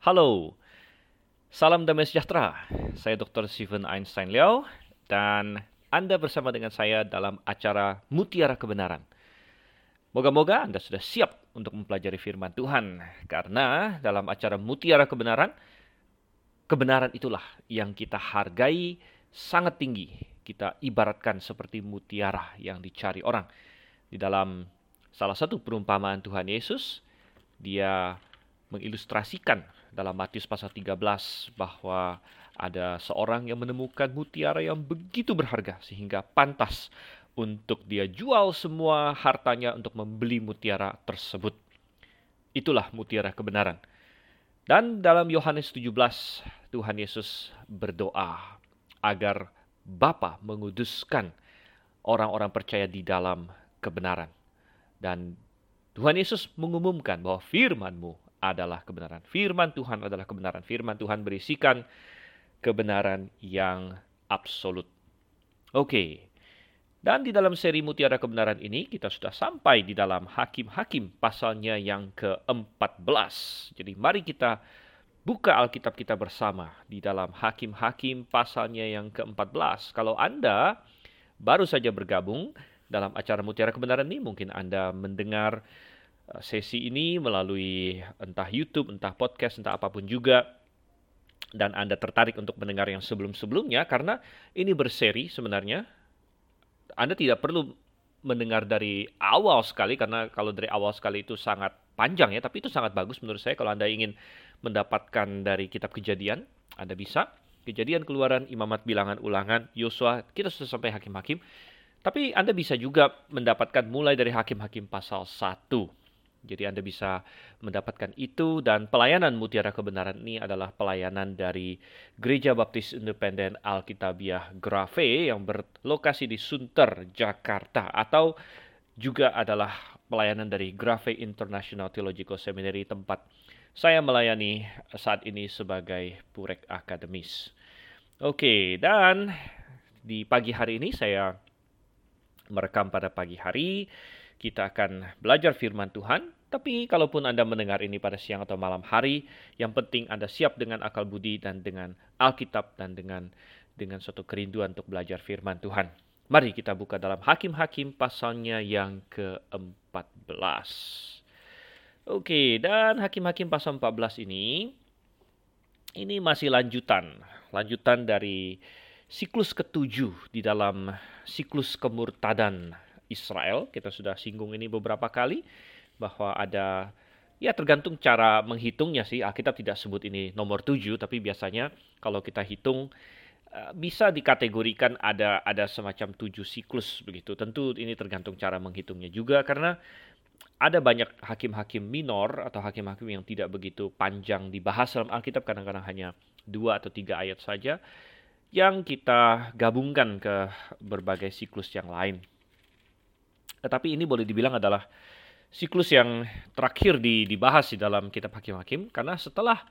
Halo, salam damai sejahtera. Saya Dr. Stephen Einstein Liao dan Anda bersama dengan saya dalam acara Mutiara Kebenaran. Moga-moga Anda sudah siap untuk mempelajari firman Tuhan karena dalam acara Mutiara Kebenaran, kebenaran itulah yang kita hargai sangat tinggi. Kita ibaratkan seperti mutiara yang dicari orang. Di dalam salah satu perumpamaan Tuhan Yesus, dia mengilustrasikan dalam Matius pasal 13 bahwa ada seorang yang menemukan mutiara yang begitu berharga sehingga pantas untuk dia jual semua hartanya untuk membeli mutiara tersebut. Itulah mutiara kebenaran. Dan dalam Yohanes 17 Tuhan Yesus berdoa agar Bapa menguduskan orang-orang percaya di dalam kebenaran. Dan Tuhan Yesus mengumumkan bahwa firman-Mu adalah kebenaran. Firman Tuhan adalah kebenaran. Firman Tuhan berisikan kebenaran yang absolut. Oke. Dan di dalam seri Mutiara Kebenaran ini kita sudah sampai di dalam Hakim-Hakim pasalnya yang ke-14. Jadi mari kita buka Alkitab kita bersama di dalam Hakim-Hakim pasalnya yang ke-14. Kalau Anda baru saja bergabung, dalam acara Mutiara Kebenaran ini mungkin Anda mendengar sesi ini melalui entah YouTube, entah podcast, entah apa pun juga. Dan Anda tertarik untuk mendengar yang sebelum-sebelumnya karena ini berseri sebenarnya. Anda tidak perlu mendengar dari awal sekali karena kalau dari awal sekali itu sangat panjang ya tapi itu sangat bagus menurut saya kalau Anda ingin mendapatkan dari kitab kejadian Anda bisa. Kejadian keluaran imamat bilangan ulangan Yosua kita sudah sampai hakim-hakim. Tapi Anda bisa juga mendapatkan mulai dari hakim-hakim pasal 1. Jadi Anda bisa mendapatkan itu dan pelayanan Mutiara Kebenaran ini adalah pelayanan dari Gereja Baptis Independen Alkitabiah Grafe yang berlokasi di Sunter, Jakarta atau juga adalah pelayanan dari Grafe International Theological Seminary tempat saya melayani saat ini sebagai purek akademis. Oke, dan di pagi hari ini saya merekam pada pagi hari. Kita akan belajar firman Tuhan. Tapi kalaupun Anda mendengar ini pada siang atau malam hari, yang penting Anda siap dengan akal budi dan dengan Alkitab dan dengan dengan suatu kerinduan untuk belajar firman Tuhan. Mari kita buka dalam Hakim-Hakim pasalnya yang ke-14. Oke, dan Hakim-Hakim pasal 14 ini ini masih lanjutan, lanjutan dari siklus ketujuh di dalam siklus kemurtadan Israel. Kita sudah singgung ini beberapa kali bahwa ada ya tergantung cara menghitungnya sih. Alkitab tidak sebut ini nomor tujuh, tapi biasanya kalau kita hitung eh, bisa dikategorikan ada ada semacam tujuh siklus begitu. Tentu ini tergantung cara menghitungnya juga karena ada banyak hakim-hakim minor atau hakim-hakim yang tidak begitu panjang dibahas dalam Alkitab kadang-kadang hanya dua atau tiga ayat saja yang kita gabungkan ke berbagai siklus yang lain. Tetapi ini boleh dibilang adalah siklus yang terakhir dibahas di dalam kitab Hakim-Hakim karena setelah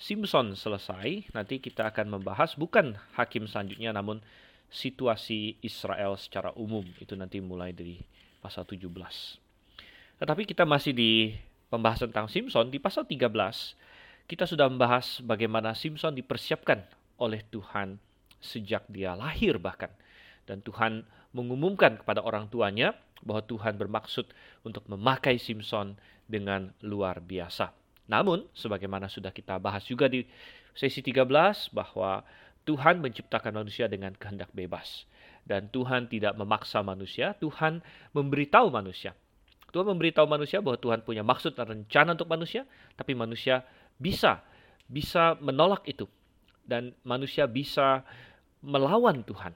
Simpson selesai, nanti kita akan membahas bukan hakim selanjutnya namun situasi Israel secara umum. Itu nanti mulai dari pasal 17. Tetapi kita masih di pembahasan tentang Simpson di pasal 13 kita sudah membahas bagaimana Simpson dipersiapkan oleh Tuhan sejak dia lahir bahkan. Dan Tuhan mengumumkan kepada orang tuanya bahwa Tuhan bermaksud untuk memakai Simpson dengan luar biasa. Namun, sebagaimana sudah kita bahas juga di sesi 13 bahwa Tuhan menciptakan manusia dengan kehendak bebas. Dan Tuhan tidak memaksa manusia, Tuhan memberitahu manusia. Tuhan memberitahu manusia bahwa Tuhan punya maksud dan rencana untuk manusia, tapi manusia bisa bisa menolak itu. Dan manusia bisa melawan Tuhan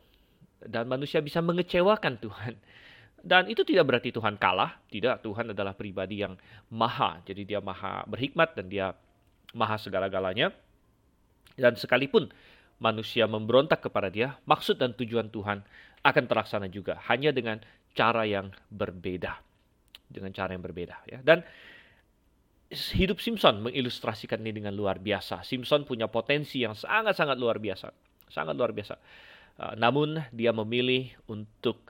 dan manusia bisa mengecewakan Tuhan. Dan itu tidak berarti Tuhan kalah, tidak. Tuhan adalah pribadi yang maha, jadi dia maha berhikmat dan dia maha segala-galanya. Dan sekalipun manusia memberontak kepada dia, maksud dan tujuan Tuhan akan terlaksana juga, hanya dengan cara yang berbeda. Dengan cara yang berbeda ya. Dan hidup Simpson mengilustrasikan ini dengan luar biasa. Simpson punya potensi yang sangat-sangat luar biasa sangat luar biasa. Uh, namun dia memilih untuk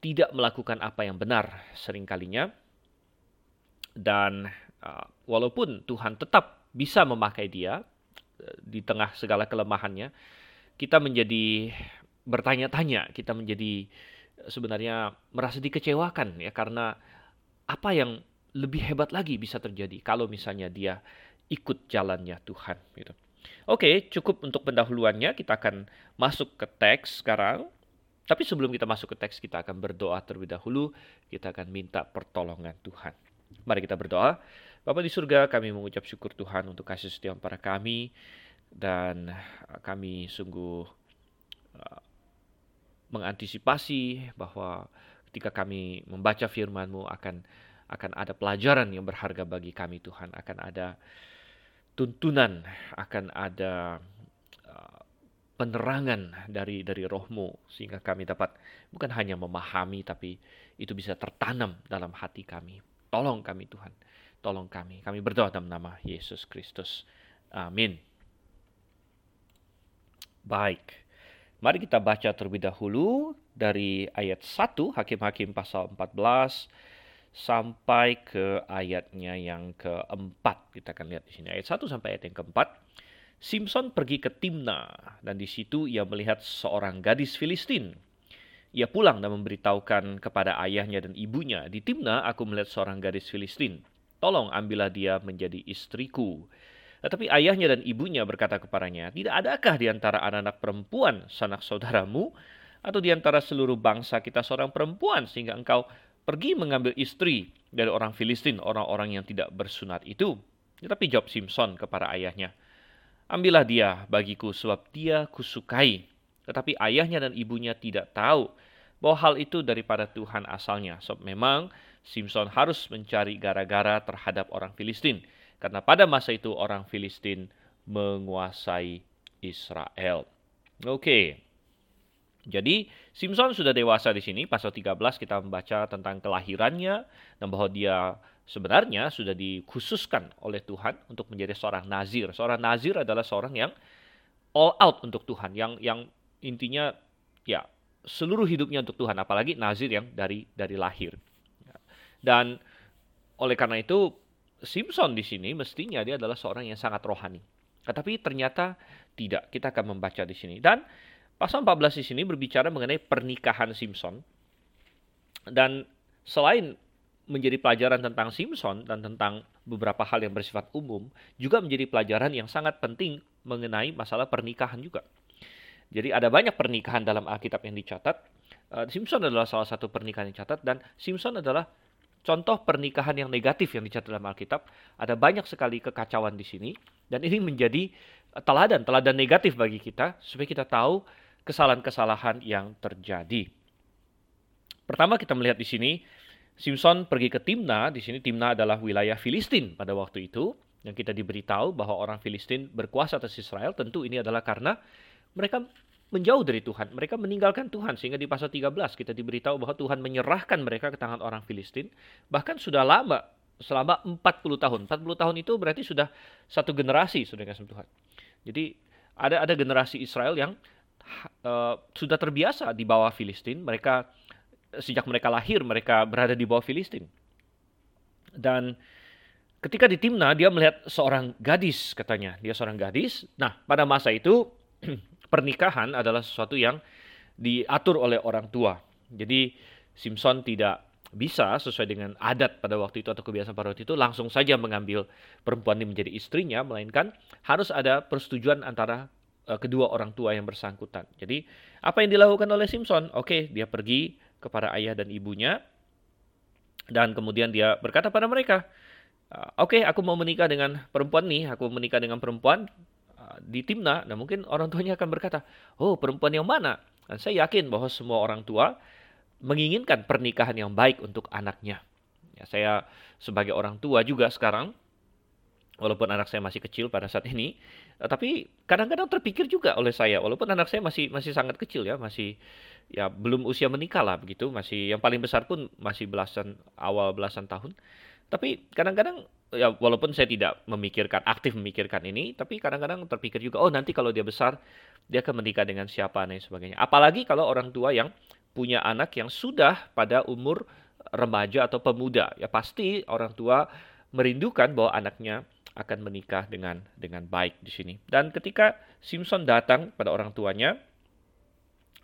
tidak melakukan apa yang benar seringkalinya dan uh, walaupun Tuhan tetap bisa memakai dia uh, di tengah segala kelemahannya, kita menjadi bertanya-tanya, kita menjadi sebenarnya merasa dikecewakan ya karena apa yang lebih hebat lagi bisa terjadi kalau misalnya dia ikut jalannya Tuhan gitu. Oke, cukup untuk pendahuluannya. Kita akan masuk ke teks sekarang. Tapi sebelum kita masuk ke teks, kita akan berdoa terlebih dahulu. Kita akan minta pertolongan Tuhan. Mari kita berdoa. Bapak di surga, kami mengucap syukur Tuhan untuk kasih setia para kami. Dan kami sungguh uh, mengantisipasi bahwa ketika kami membaca firman-Mu akan akan ada pelajaran yang berharga bagi kami Tuhan, akan ada tuntunan, akan ada uh, penerangan dari dari rohmu sehingga kami dapat bukan hanya memahami tapi itu bisa tertanam dalam hati kami. Tolong kami Tuhan, tolong kami. Kami berdoa dalam nama Yesus Kristus. Amin. Baik. Mari kita baca terlebih dahulu dari ayat 1 Hakim-Hakim pasal 14 sampai ke ayatnya yang keempat. Kita akan lihat di sini ayat 1 sampai ayat yang keempat. Simpson pergi ke Timna dan di situ ia melihat seorang gadis Filistin. Ia pulang dan memberitahukan kepada ayahnya dan ibunya, di Timna aku melihat seorang gadis Filistin. Tolong ambillah dia menjadi istriku. Tetapi ayahnya dan ibunya berkata kepadanya, Tidak adakah di antara anak-anak perempuan sanak saudaramu, atau di antara seluruh bangsa kita seorang perempuan, sehingga engkau pergi mengambil istri dari orang Filistin, orang-orang yang tidak bersunat itu? Tetapi jawab Simpson kepada ayahnya, Ambillah dia bagiku sebab dia kusukai. Tetapi ayahnya dan ibunya tidak tahu bahwa hal itu daripada Tuhan asalnya. Sebab memang Simpson harus mencari gara-gara terhadap orang Filistin karena pada masa itu orang Filistin menguasai Israel. Oke. Jadi Simpson sudah dewasa di sini. Pasal 13 kita membaca tentang kelahirannya dan bahwa dia sebenarnya sudah dikhususkan oleh Tuhan untuk menjadi seorang nazir. Seorang nazir adalah seorang yang all out untuk Tuhan, yang yang intinya ya seluruh hidupnya untuk Tuhan, apalagi nazir yang dari dari lahir. Dan oleh karena itu Simpson di sini mestinya dia adalah seorang yang sangat rohani. Tetapi ternyata tidak. Kita akan membaca di sini. Dan pasal 14 di sini berbicara mengenai pernikahan Simpson. Dan selain menjadi pelajaran tentang Simpson dan tentang beberapa hal yang bersifat umum, juga menjadi pelajaran yang sangat penting mengenai masalah pernikahan juga. Jadi ada banyak pernikahan dalam Alkitab yang dicatat. Uh, Simpson adalah salah satu pernikahan yang dicatat dan Simpson adalah contoh pernikahan yang negatif yang dicatat dalam Alkitab. Ada banyak sekali kekacauan di sini dan ini menjadi eh, teladan, teladan negatif bagi kita supaya kita tahu kesalahan-kesalahan yang terjadi. Pertama kita melihat di sini Simpson pergi ke Timna, di sini Timna adalah wilayah Filistin pada waktu itu yang kita diberitahu bahwa orang Filistin berkuasa atas Israel, tentu ini adalah karena mereka menjauh dari Tuhan. Mereka meninggalkan Tuhan sehingga di pasal 13 kita diberitahu bahwa Tuhan menyerahkan mereka ke tangan orang Filistin. Bahkan sudah lama, selama 40 tahun. 40 tahun itu berarti sudah satu generasi sudah kasih Tuhan. Jadi ada ada generasi Israel yang uh, sudah terbiasa di bawah Filistin. Mereka sejak mereka lahir mereka berada di bawah Filistin. Dan ketika di Timna dia melihat seorang gadis katanya. Dia seorang gadis. Nah, pada masa itu pernikahan adalah sesuatu yang diatur oleh orang tua. Jadi Simpson tidak bisa sesuai dengan adat pada waktu itu atau kebiasaan pada waktu itu langsung saja mengambil perempuan ini menjadi istrinya, melainkan harus ada persetujuan antara uh, kedua orang tua yang bersangkutan. Jadi apa yang dilakukan oleh Simpson? Oke, okay, dia pergi kepada ayah dan ibunya dan kemudian dia berkata pada mereka, Oke, okay, aku mau menikah dengan perempuan nih, aku menikah dengan perempuan, di Timna, nah mungkin orang tuanya akan berkata, oh perempuan yang mana? Dan saya yakin bahwa semua orang tua menginginkan pernikahan yang baik untuk anaknya. Ya, saya sebagai orang tua juga sekarang, walaupun anak saya masih kecil pada saat ini, eh, tapi kadang-kadang terpikir juga oleh saya, walaupun anak saya masih masih sangat kecil ya, masih ya belum usia menikah lah begitu, masih yang paling besar pun masih belasan awal belasan tahun. Tapi kadang-kadang ya walaupun saya tidak memikirkan aktif memikirkan ini, tapi kadang-kadang terpikir juga oh nanti kalau dia besar dia akan menikah dengan siapa dan sebagainya. Apalagi kalau orang tua yang punya anak yang sudah pada umur remaja atau pemuda, ya pasti orang tua merindukan bahwa anaknya akan menikah dengan dengan baik di sini. Dan ketika Simpson datang pada orang tuanya,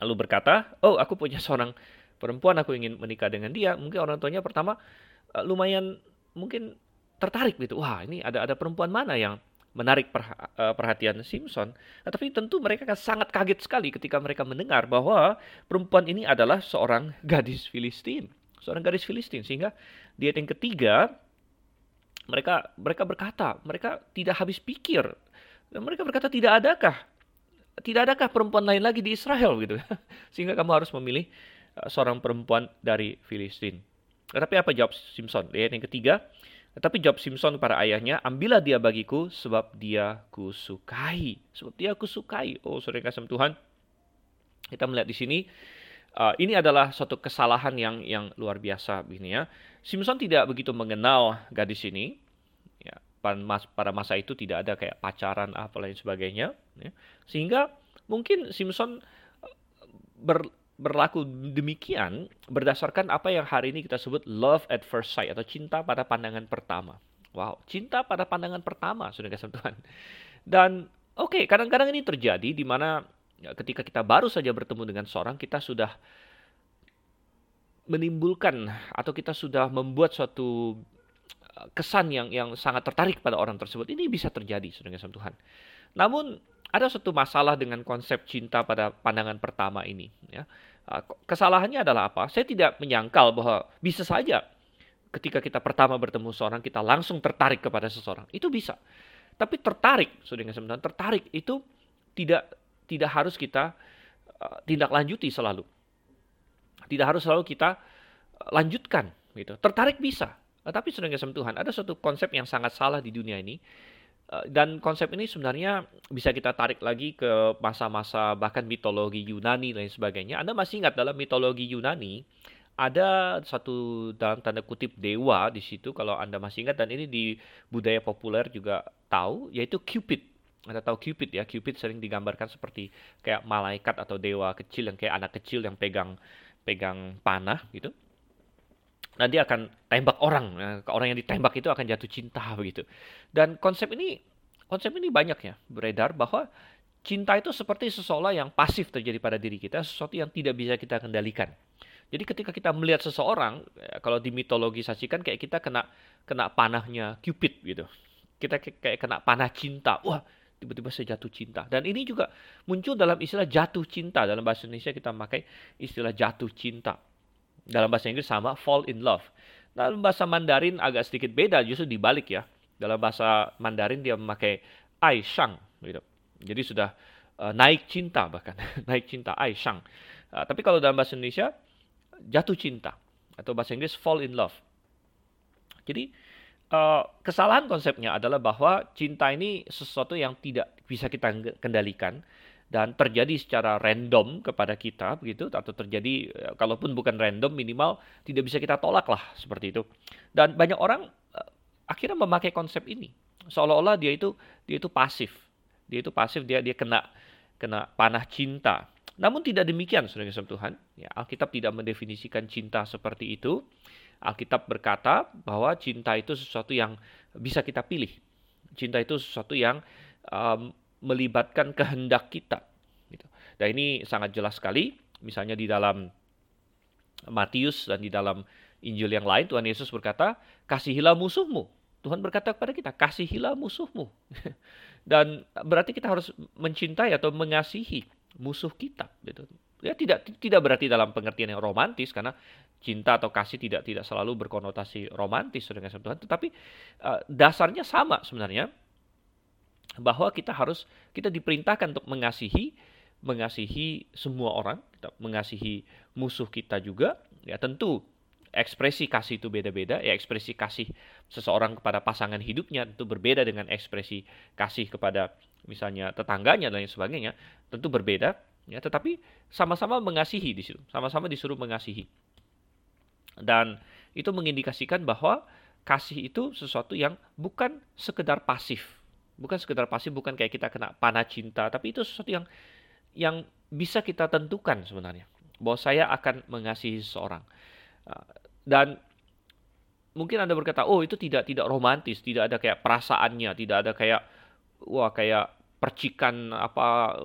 lalu berkata, "Oh, aku punya seorang perempuan, aku ingin menikah dengan dia." Mungkin orang tuanya pertama uh, lumayan mungkin tertarik gitu. Wah, ini ada ada perempuan mana yang menarik eh, perhatian Simpson. Nah, tapi tentu mereka akan sangat kaget sekali ketika mereka mendengar bahwa perempuan ini adalah seorang gadis Filistin, seorang gadis Filistin. Sehingga di ayat yang ketiga mereka mereka berkata, mereka tidak habis pikir. Dan mereka berkata tidak adakah tidak adakah perempuan lain lagi di Israel gitu. Sehingga kamu harus memilih eh, seorang perempuan dari Filistin. Tetapi apa jawab Simpson? Lihat yang ketiga, tetapi jawab Simpson kepada ayahnya, ambillah dia bagiku sebab dia kusukai. Sebab dia kusukai. Oh, saudara kasih Tuhan, kita melihat di sini, uh, ini adalah suatu kesalahan yang yang luar biasa ini ya. Simpson tidak begitu mengenal gadis ini. Ya, pada masa itu tidak ada kayak pacaran apa lain sebagainya. Ya. Sehingga mungkin Simpson uh, ber, berlaku demikian berdasarkan apa yang hari ini kita sebut love at first sight atau cinta pada pandangan pertama. Wow, cinta pada pandangan pertama, sudah kasih. Dan oke, okay, kadang-kadang ini terjadi di mana ketika kita baru saja bertemu dengan seorang, kita sudah menimbulkan atau kita sudah membuat suatu uh, kesan yang yang sangat tertarik pada orang tersebut. Ini bisa terjadi, sudah kasih Tuhan. Namun ada satu masalah dengan konsep cinta pada pandangan pertama ini. Ya. Ah, kesalahannya adalah apa? Saya tidak menyangkal bahwa bisa saja ketika kita pertama bertemu seorang kita langsung tertarik kepada seseorang. Itu bisa. Tapi tertarik, sudah sebenarnya tertarik itu tidak tidak harus kita uh, tindak lanjuti selalu. Tidak harus selalu kita uh, lanjutkan gitu. Tertarik bisa, tapi sudah Tuhan ada suatu konsep yang sangat salah di dunia ini Eh, dan konsep ini sebenarnya bisa kita tarik lagi ke masa-masa bahkan mitologi Yunani dan sebagainya. Anda masih ingat dalam mitologi Yunani ada satu dalam tanda kutip dewa di situ kalau Anda masih ingat dan ini di budaya populer juga tahu yaitu Cupid. Anda tahu Cupid ya, Cupid sering digambarkan seperti kayak malaikat atau dewa kecil yang kayak anak kecil yang pegang pegang panah gitu nah dia akan tembak orang. Nah, orang yang ditembak itu akan jatuh cinta begitu. Dan konsep ini konsep ini banyak ya beredar bahwa cinta itu seperti seseorang yang pasif terjadi pada diri kita, sesuatu yang tidak bisa kita kendalikan. Jadi ketika kita melihat seseorang, ya, kalau dimitologisasikan kayak kita kena kena panahnya Cupid gitu. Kita kayak kena panah cinta. Wah, tiba-tiba saya jatuh cinta. Dan ini juga muncul dalam istilah jatuh cinta. Dalam bahasa Indonesia kita memakai istilah jatuh cinta. Dalam bahasa Inggris sama fall in love. Dalam bahasa Mandarin agak sedikit beda, justru dibalik ya. Dalam bahasa Mandarin dia memakai ai shang gitu. Jadi sudah uh, naik cinta bahkan, naik cinta ai shang. Uh, tapi kalau dalam bahasa Indonesia jatuh cinta atau bahasa Inggris fall in love. Jadi uh, kesalahan konsepnya adalah bahwa cinta ini sesuatu yang tidak bisa kita kendalikan dan terjadi secara random kepada kita begitu atau terjadi ya, kalaupun bukan random minimal tidak bisa kita tolak lah seperti itu. Dan banyak orang uh, akhirnya memakai konsep ini. Seolah-olah dia itu dia itu pasif. Dia itu pasif dia dia kena kena panah cinta. Namun tidak demikian saudara Tuhan. Ya Alkitab tidak mendefinisikan cinta seperti itu Alkitab berkata bahwa cinta itu sesuatu yang bisa kita pilih cinta itu sesuatu yang um, melibatkan kehendak kita. Gitu. Dan ini sangat jelas sekali, misalnya di dalam Matius dan di dalam Injil yang lain Tuhan Yesus berkata, kasihilah musuhmu. Tuhan berkata kepada kita, kasihilah musuhmu. dan berarti kita harus mencintai atau mengasihi musuh kita. Gitu. Ya tidak tidak berarti dalam pengertian yang romantis karena cinta atau kasih tidak tidak selalu berkonotasi romantis dengan tetapi uh, dasarnya sama sebenarnya bahwa kita harus kita diperintahkan untuk mengasihi mengasihi semua orang, kita mengasihi musuh kita juga. Ya tentu ekspresi kasih itu beda-beda. Ya ekspresi kasih seseorang kepada pasangan hidupnya tentu berbeda dengan ekspresi kasih kepada misalnya tetangganya dan lain sebagainya. Tentu berbeda. Ya, tetapi sama-sama mengasihi di situ, sama-sama disuruh mengasihi. Dan itu mengindikasikan bahwa kasih itu sesuatu yang bukan sekedar pasif, Bukan sekedar pasif, bukan kayak kita kena panah cinta, tapi itu sesuatu yang yang bisa kita tentukan sebenarnya. Bahwa saya akan mengasihi seseorang. Ah, dan mungkin Anda berkata, "Oh, itu tidak tidak romantis, tidak ada kayak perasaannya, tidak ada kayak wah kayak percikan apa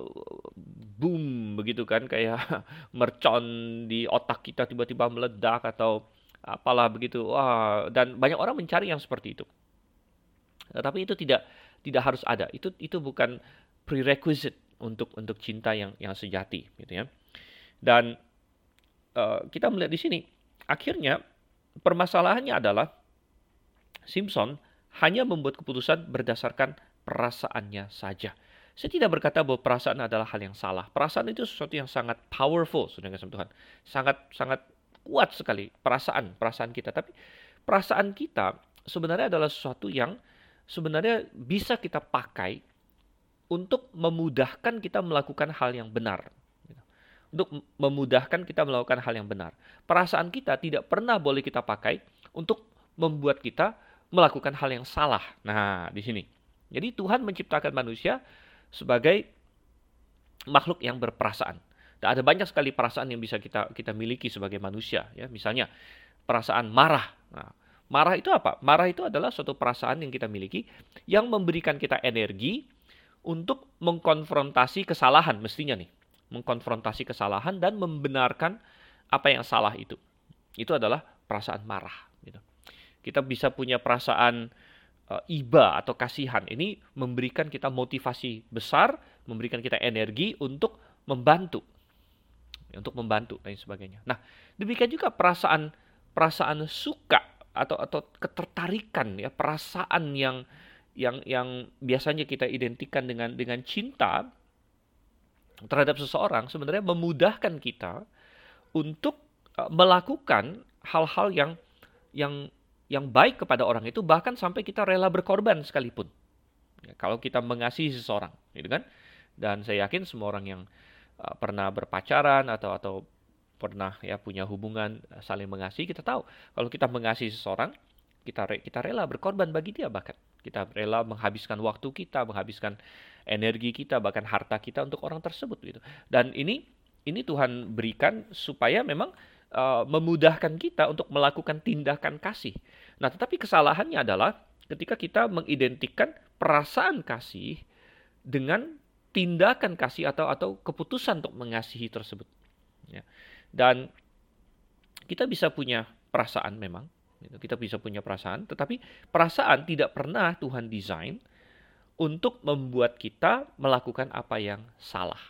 boom begitu kan kayak mercon di otak kita tiba-tiba meledak atau apalah begitu. Wah, dan banyak orang mencari yang seperti itu. Tapi itu tidak tidak harus ada. Itu itu bukan prerequisite untuk untuk cinta yang yang sejati gitu ya. Dan uh, kita melihat di sini akhirnya permasalahannya adalah Simpson hanya membuat keputusan berdasarkan perasaannya saja. Saya tidak berkata bahwa perasaan adalah hal yang salah. Perasaan itu sesuatu yang sangat powerful, saudara Tuhan. Sangat sangat kuat sekali perasaan perasaan kita. Tapi perasaan kita sebenarnya adalah sesuatu yang sebenarnya bisa kita pakai untuk memudahkan kita melakukan hal yang benar. Untuk memudahkan kita melakukan hal yang benar. Perasaan kita tidak pernah boleh kita pakai untuk membuat kita melakukan hal yang salah. Nah di sini. Jadi Tuhan menciptakan manusia sebagai makhluk yang berperasaan dan ada banyak sekali perasaan yang bisa kita kita miliki sebagai manusia ya. Misalnya perasaan marah. Nah, marah itu apa? Marah itu adalah suatu perasaan yang kita miliki yang memberikan kita energi untuk mengkonfrontasi kesalahan mestinya nih. Mengkonfrontasi kesalahan dan membenarkan apa yang salah itu. Itu adalah perasaan marah gitu. Kita bisa punya perasaan iba atau kasihan. Ini memberikan kita motivasi besar, memberikan kita energi untuk membantu untuk membantu dan sebagainya. Nah, demikian juga perasaan perasaan suka atau atau ketertarikan ya, perasaan yang yang yang biasanya kita identikan dengan dengan cinta terhadap seseorang sebenarnya memudahkan kita untuk uh, melakukan hal-hal yang yang yang baik kepada orang itu bahkan sampai kita rela berkorban sekalipun. Ya, kalau kita mengasihi seseorang, gitu kan? Dan saya yakin semua orang yang uh, pernah berpacaran atau atau pernah ya punya hubungan uh, saling mengasihi kita tahu kalau kita mengasihi seseorang kita re, kita rela berkorban bagi dia bahkan kita rela menghabiskan waktu kita menghabiskan energi kita bahkan harta kita untuk orang tersebut gitu dan ini ini Tuhan berikan supaya memang uh, memudahkan kita untuk melakukan tindakan kasih nah tetapi kesalahannya adalah ketika kita mengidentikan perasaan kasih dengan tindakan kasih atau atau keputusan untuk mengasihi tersebut. Ya. Dan kita bisa punya perasaan memang, gitu. kita bisa punya perasaan, tetapi perasaan tidak pernah Tuhan desain untuk membuat kita melakukan apa yang salah.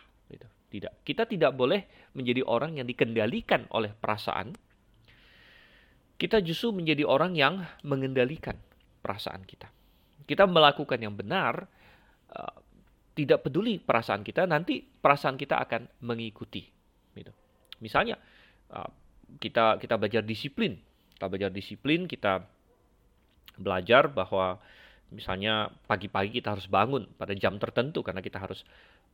Tidak, kita tidak boleh menjadi orang yang dikendalikan oleh perasaan. Kita justru menjadi orang yang mengendalikan perasaan kita. Kita melakukan yang benar uh, tidak peduli perasaan kita, nanti perasaan kita akan mengikuti. Gitu. Misalnya uh, kita kita belajar disiplin, kita belajar disiplin, kita belajar bahwa misalnya pagi-pagi kita harus bangun pada jam tertentu karena kita harus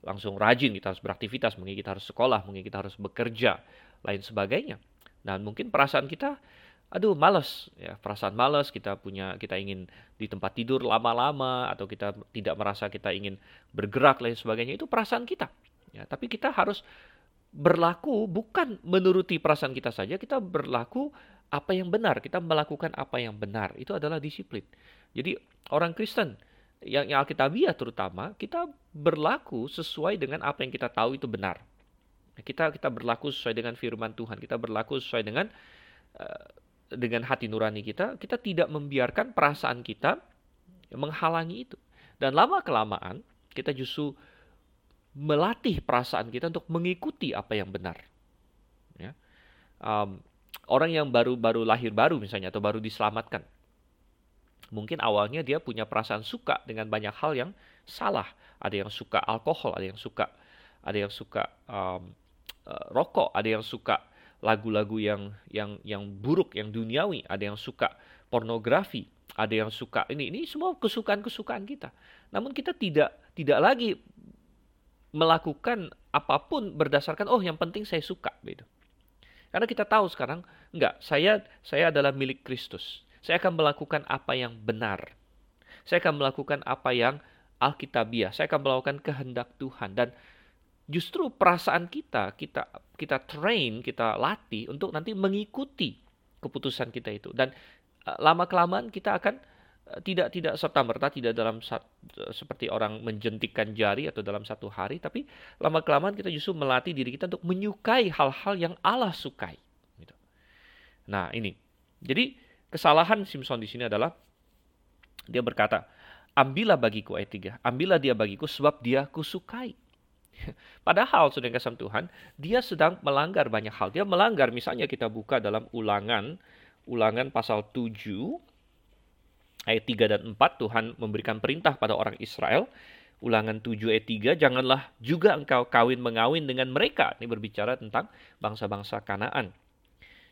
langsung rajin, kita harus beraktivitas, mungkin kita harus sekolah, mungkin kita harus bekerja, lain sebagainya. Dan mungkin perasaan kita aduh males. Ya perasaan males kita punya kita ingin di tempat tidur lama-lama atau kita tidak merasa kita ingin bergerak lain sebagainya. Itu perasaan kita. Ya tapi kita harus berlaku bukan menuruti perasaan kita saja kita berlaku apa yang benar kita melakukan apa yang benar. Itu adalah disiplin. Jadi orang Kristen yang, yang Alkitabiah terutama kita berlaku sesuai dengan apa yang kita tahu itu benar kita kita berlaku sesuai dengan firman Tuhan kita berlaku sesuai dengan uh, dengan hati nurani kita, kita tidak membiarkan perasaan kita menghalangi itu. Dan lama-kelamaan kita justru melatih perasaan kita untuk mengikuti apa yang benar. Ya. Um, orang yang baru-baru lahir baru misalnya atau baru diselamatkan, mungkin awalnya dia punya perasaan suka dengan banyak hal yang salah. Ada yang suka alkohol, ada yang suka, ada yang suka um, uh, rokok, ada yang suka lagu-lagu yang yang yang buruk, yang duniawi, ada yang suka pornografi, ada yang suka ini ini semua kesukaan-kesukaan kita. Namun kita tidak tidak lagi melakukan apa pun berdasarkan oh yang penting saya suka gitu. Karena kita tahu sekarang enggak, saya saya adalah milik Kristus. Saya akan melakukan apa yang benar. Saya akan melakukan apa yang alkitabiah. Saya akan melakukan kehendak Tuhan dan justru perasaan kita kita kita train kita latih untuk nanti mengikuti keputusan kita itu dan lama kelamaan kita akan tidak tidak serta merta tidak dalam sat, seperti orang menjentikkan jari atau dalam satu hari tapi lama kelamaan kita justru melatih diri kita untuk menyukai hal-hal yang Allah sukai gitu. nah ini jadi kesalahan Simpson di sini adalah dia berkata ambillah bagiku ayat 3 ambillah dia bagiku sebab dia kusukai Padahal sudah kasih Tuhan, dia sedang melanggar banyak hal. Dia melanggar, misalnya kita buka dalam ulangan, ulangan pasal 7, ayat 3 dan 4 Tuhan memberikan perintah pada orang Israel. Ulangan 7 ayat 3, janganlah juga engkau kawin mengawin dengan mereka. Ini berbicara tentang bangsa-bangsa Kanaan.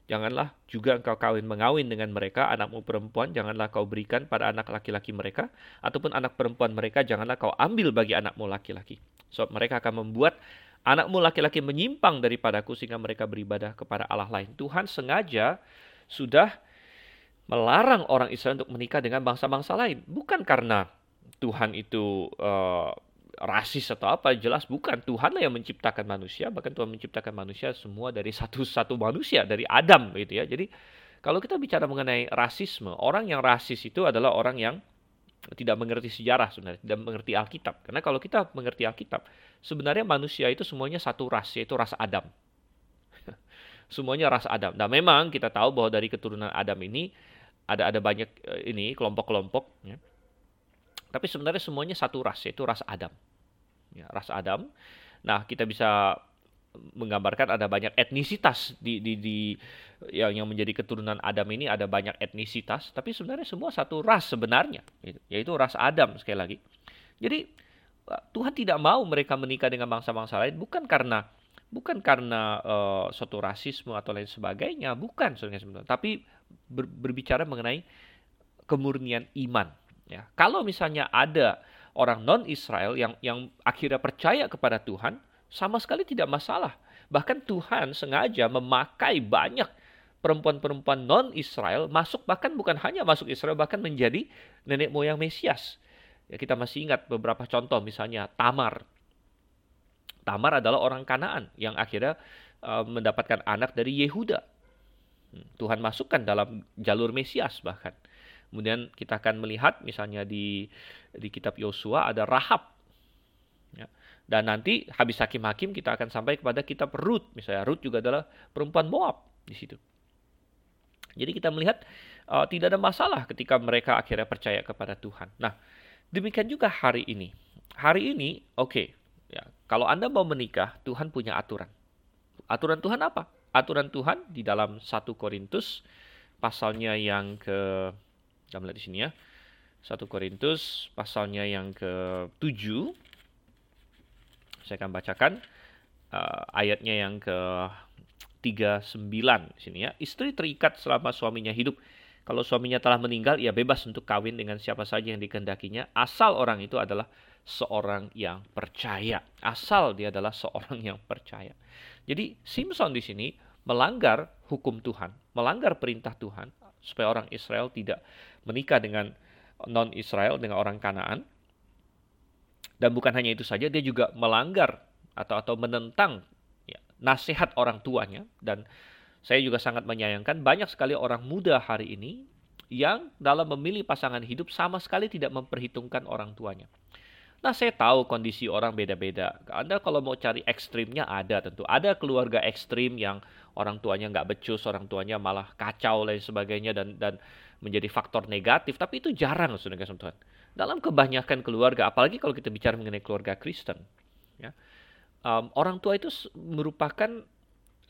Janganlah juga engkau kawin mengawin dengan mereka, anakmu perempuan, janganlah kau berikan pada anak laki-laki mereka, ataupun anak perempuan mereka, janganlah kau ambil bagi anakmu laki-laki. So, mereka akan membuat anakmu laki-laki menyimpang daripadaku sehingga mereka beribadah kepada Allah lain. Tuhan sengaja sudah melarang orang Israel untuk menikah dengan bangsa-bangsa lain. Bukan karena Tuhan itu uh, rasis atau apa, jelas bukan. Tuhanlah yang menciptakan manusia, bahkan Tuhan menciptakan manusia semua dari satu-satu manusia, dari Adam gitu ya. Jadi kalau kita bicara mengenai rasisme, orang yang rasis itu adalah orang yang tidak mengerti sejarah sebenarnya, tidak mengerti Alkitab. Karena kalau kita mengerti Alkitab, sebenarnya manusia itu semuanya satu ras, yaitu ras Adam. semuanya ras Adam. Dan memang kita tahu bahwa dari keturunan Adam ini ada ada banyak uh, ini kelompok-kelompok ya. Tapi sebenarnya semuanya satu ras yaitu ras Adam. Ya, ras Adam. Nah, kita bisa menggambarkan ada banyak etnisitas di, di, di yang yang menjadi keturunan Adam ini ada banyak etnisitas, tapi sebenarnya semua satu ras sebenarnya, gitu. yaitu ras Adam sekali lagi. Jadi Tuhan tidak mau mereka menikah dengan bangsa-bangsa lain bukan karena bukan karena uh, suatu rasisme atau lain sebagainya, bukan sebenarnya, tapi ber, berbicara mengenai kemurnian iman. Ya, kalau misalnya ada orang non Israel yang yang akhirnya percaya kepada Tuhan, sama sekali tidak masalah. Bahkan Tuhan sengaja memakai banyak perempuan-perempuan non Israel masuk bahkan bukan hanya masuk Israel bahkan menjadi nenek moyang Mesias. Ya, kita masih ingat beberapa contoh misalnya Tamar Tamar adalah orang Kanaan yang akhirnya uh, mendapatkan anak dari Yehuda. Hmm, Tuhan masukkan dalam jalur Mesias bahkan. Kemudian kita akan melihat misalnya di di kitab Yosua ada Rahab. Ya. Dan nanti habis hakim-hakim kita akan sampai kepada kitab Ruth. Misalnya Ruth juga adalah perempuan Moab di situ. Jadi kita melihat uh, tidak ada masalah ketika mereka akhirnya percaya kepada Tuhan. Nah, demikian juga hari ini. Hari ini, oke, okay, Ya, kalau Anda mau menikah, Tuhan punya aturan. Aturan Tuhan apa? Aturan Tuhan di dalam 1 Korintus pasalnya yang ke kita lihat di sini ya. 1 Korintus pasalnya yang ke-7 saya akan bacakan uh, ayatnya yang ke 39 di sini ya. Istri terikat selama suaminya hidup. Kalau suaminya telah meninggal, ia bebas untuk kawin dengan siapa saja yang dikehendakinya, asal orang itu adalah seorang yang percaya. Asal dia adalah seorang yang percaya. Jadi Simpson di sini melanggar hukum Tuhan, melanggar perintah Tuhan supaya orang Israel tidak menikah dengan non Israel dengan orang Kanaan. Dan bukan hanya itu saja, dia juga melanggar atau atau menentang ya, nasihat orang tuanya dan saya juga sangat menyayangkan banyak sekali orang muda hari ini yang dalam memilih pasangan hidup sama sekali tidak memperhitungkan orang tuanya. Nah, saya tahu kondisi orang beda-beda. Anda kalau mau cari ekstrimnya ada tentu. Ada keluarga ekstrim yang orang tuanya nggak becus, orang tuanya malah kacau dan sebagainya dan dan menjadi faktor negatif. Tapi itu jarang, saudara Tuhan. Dalam kebanyakan keluarga, apalagi kalau kita bicara mengenai keluarga Kristen, ya, um, orang tua itu merupakan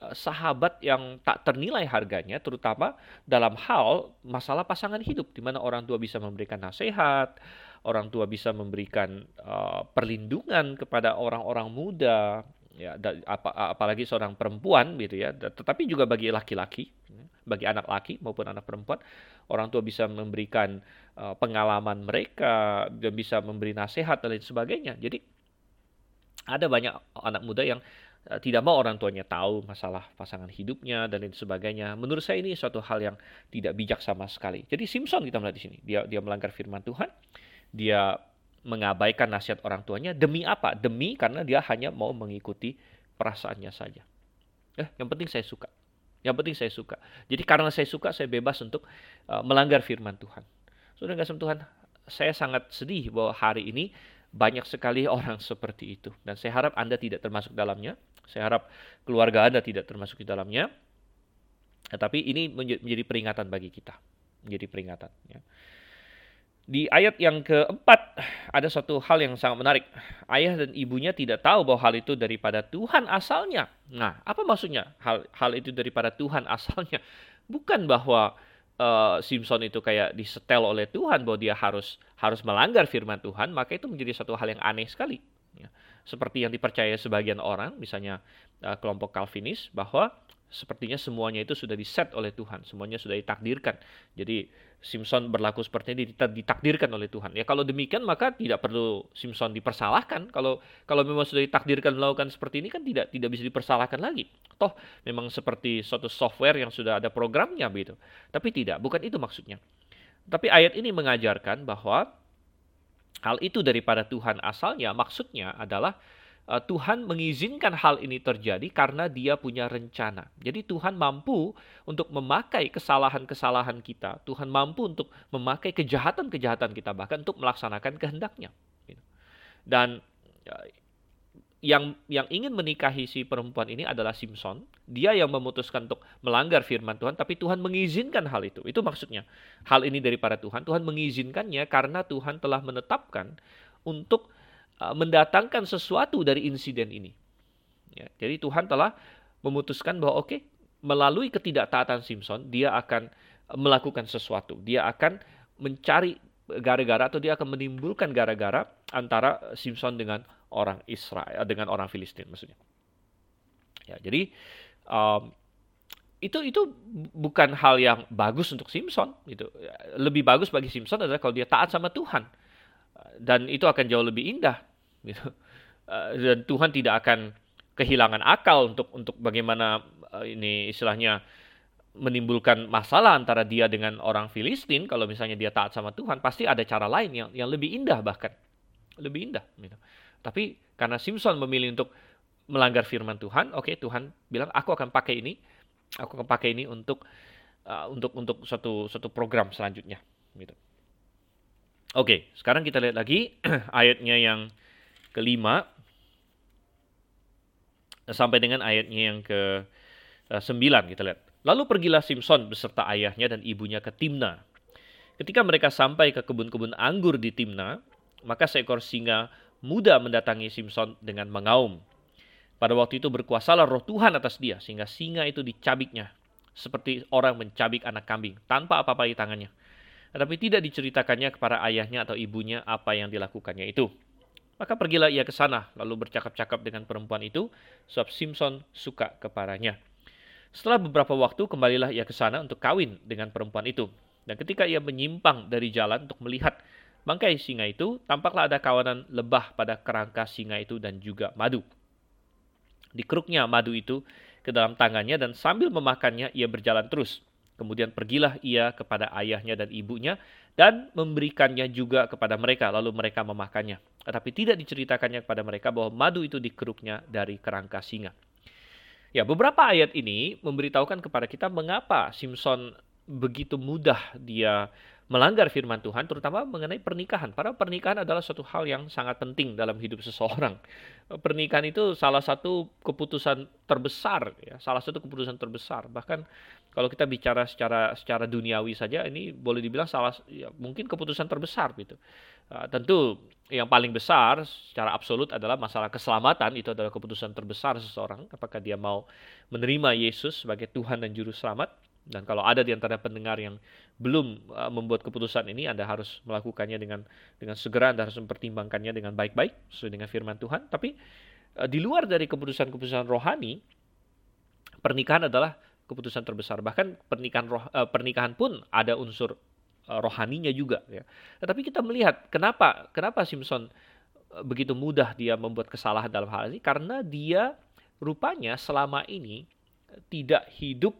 uh, sahabat yang tak ternilai harganya, terutama dalam hal masalah pasangan hidup, di mana orang tua bisa memberikan nasihat, orang tua bisa memberikan uh, perlindungan kepada orang-orang muda ya apa, apalagi seorang perempuan gitu ya tetapi juga bagi laki-laki ya, bagi anak laki maupun anak perempuan orang tua bisa memberikan uh, pengalaman mereka dan bisa memberi nasihat dan lain sebagainya jadi ada banyak anak muda yang uh, tidak mau orang tuanya tahu masalah pasangan hidupnya dan lain sebagainya. Menurut saya ini suatu hal yang tidak bijak sama sekali. Jadi Simpson kita melihat di sini, dia dia melanggar firman Tuhan dia mengabaikan nasihat orang tuanya demi apa? Demi karena dia hanya mau mengikuti perasaannya saja. Eh, yang penting saya suka. Yang penting saya suka. Jadi karena saya suka, saya bebas untuk uh, melanggar firman Tuhan. Sudah nggak Tuhan, saya sangat sedih bahwa hari ini banyak sekali orang seperti itu. Dan saya harap Anda tidak termasuk dalamnya. Saya harap keluarga Anda tidak termasuk di dalamnya. Tetapi ini menjadi peringatan bagi kita. Menjadi peringatan. Ya. Di ayat yang keempat ada satu hal yang sangat menarik. Ayah dan ibunya tidak tahu bahwa hal itu daripada Tuhan asalnya. Nah, apa maksudnya hal hal itu daripada Tuhan asalnya? Bukan bahwa uh, Simpson itu kayak disetel oleh Tuhan bahwa dia harus harus melanggar firman Tuhan, maka itu menjadi satu hal yang aneh sekali. Ya. Seperti yang dipercaya sebagian orang, misalnya uh, kelompok Calvinis, bahwa sepertinya semuanya itu sudah diset oleh Tuhan, semuanya sudah ditakdirkan. Jadi Simpson berlaku seperti ini ditakdirkan oleh Tuhan. Ya kalau demikian maka tidak perlu Simpson dipersalahkan. Kalau kalau memang sudah ditakdirkan melakukan seperti ini kan tidak tidak bisa dipersalahkan lagi. Toh memang seperti suatu software yang sudah ada programnya begitu. Tapi tidak, bukan itu maksudnya. Tapi ayat ini mengajarkan bahwa hal itu daripada Tuhan asalnya maksudnya adalah Tuhan mengizinkan hal ini terjadi karena Dia punya rencana. Jadi Tuhan mampu untuk memakai kesalahan-kesalahan kita. Tuhan mampu untuk memakai kejahatan-kejahatan kita bahkan untuk melaksanakan kehendaknya. Dan uh, yang yang ingin menikahi si perempuan ini adalah Simpson. Dia yang memutuskan untuk melanggar firman Tuhan, tapi Tuhan mengizinkan hal itu. Itu maksudnya. Hal ini daripada Tuhan. Tuhan mengizinkannya karena Tuhan telah menetapkan untuk mendatangkan sesuatu dari insiden ini. Ya, jadi Tuhan telah memutuskan bahwa oke, okay, melalui ketidaktaatan Simpson, dia akan melakukan sesuatu. Dia akan mencari gara-gara atau dia akan menimbulkan gara-gara antara Simpson dengan orang Israel, dengan orang Filistin maksudnya. Ya, jadi um, itu itu bukan hal yang bagus untuk Simpson. Itu lebih bagus bagi Simpson adalah kalau dia taat sama Tuhan dan itu akan jauh lebih indah gitu. Uh, dan Tuhan tidak akan kehilangan akal untuk untuk bagaimana uh, ini istilahnya menimbulkan masalah antara dia dengan orang Filistin kalau misalnya dia taat sama Tuhan pasti ada cara lain yang yang lebih indah bahkan lebih indah gitu. Tapi karena Simpson memilih untuk melanggar firman Tuhan, oke okay, Tuhan bilang aku akan pakai ini, aku akan pakai ini untuk uh, untuk untuk suatu suatu program selanjutnya gitu. Oke, sekarang kita lihat lagi ayatnya yang kelima sampai dengan ayatnya yang ke eh, sembilan kita lihat. Lalu pergilah Simpson beserta ayahnya dan ibunya ke Timna. Ketika mereka sampai ke kebun-kebun anggur di Timna, maka seekor singa muda mendatangi Simpson dengan mengaum. Pada waktu itu berkuasalah roh Tuhan atas dia, sehingga singa itu dicabiknya, seperti orang mencabik anak kambing, tanpa apa-apa di tangannya. Tetapi tidak diceritakannya kepada ayahnya atau ibunya apa yang dilakukannya itu. Maka pergilah ia ke sana, lalu bercakap-cakap dengan perempuan itu, sebab Simpson suka kepadanya. Setelah beberapa waktu, kembalilah ia ke sana untuk kawin dengan perempuan itu. Dan ketika ia menyimpang dari jalan untuk melihat bangkai singa itu, tampaklah ada kawanan lebah pada kerangka singa itu dan juga madu. Dikeruknya madu itu ke dalam tangannya dan sambil memakannya ia berjalan terus. Kemudian pergilah ia kepada ayahnya dan ibunya dan memberikannya juga kepada mereka, lalu mereka memakannya. Tetapi tidak diceritakannya kepada mereka bahwa madu itu dikeruknya dari kerangka singa. Ya, beberapa ayat ini memberitahukan kepada kita mengapa Simpson begitu mudah dia melanggar firman Tuhan, terutama mengenai pernikahan. Para pernikahan adalah suatu hal yang sangat penting dalam hidup seseorang. Pernikahan itu salah satu keputusan terbesar, ya, salah satu keputusan terbesar. Bahkan kalau kita bicara secara secara duniawi saja, ini boleh dibilang salah, ya, mungkin keputusan terbesar gitu. Uh, tentu yang paling besar secara absolut adalah masalah keselamatan. Itu adalah keputusan terbesar seseorang. Apakah dia mau menerima Yesus sebagai Tuhan dan Juru Selamat dan kalau ada di antara pendengar yang belum uh, membuat keputusan ini, Anda harus melakukannya dengan dengan segera, Anda harus mempertimbangkannya dengan baik-baik sesuai dengan firman Tuhan. Tapi uh, di luar dari keputusan-keputusan rohani, pernikahan adalah keputusan terbesar. Bahkan pernikahan roh, uh, pernikahan pun ada unsur uh, rohaninya juga. Ya. Tetapi kita melihat kenapa kenapa Simpson uh, begitu mudah dia membuat kesalahan dalam hal ini karena dia rupanya selama ini tidak hidup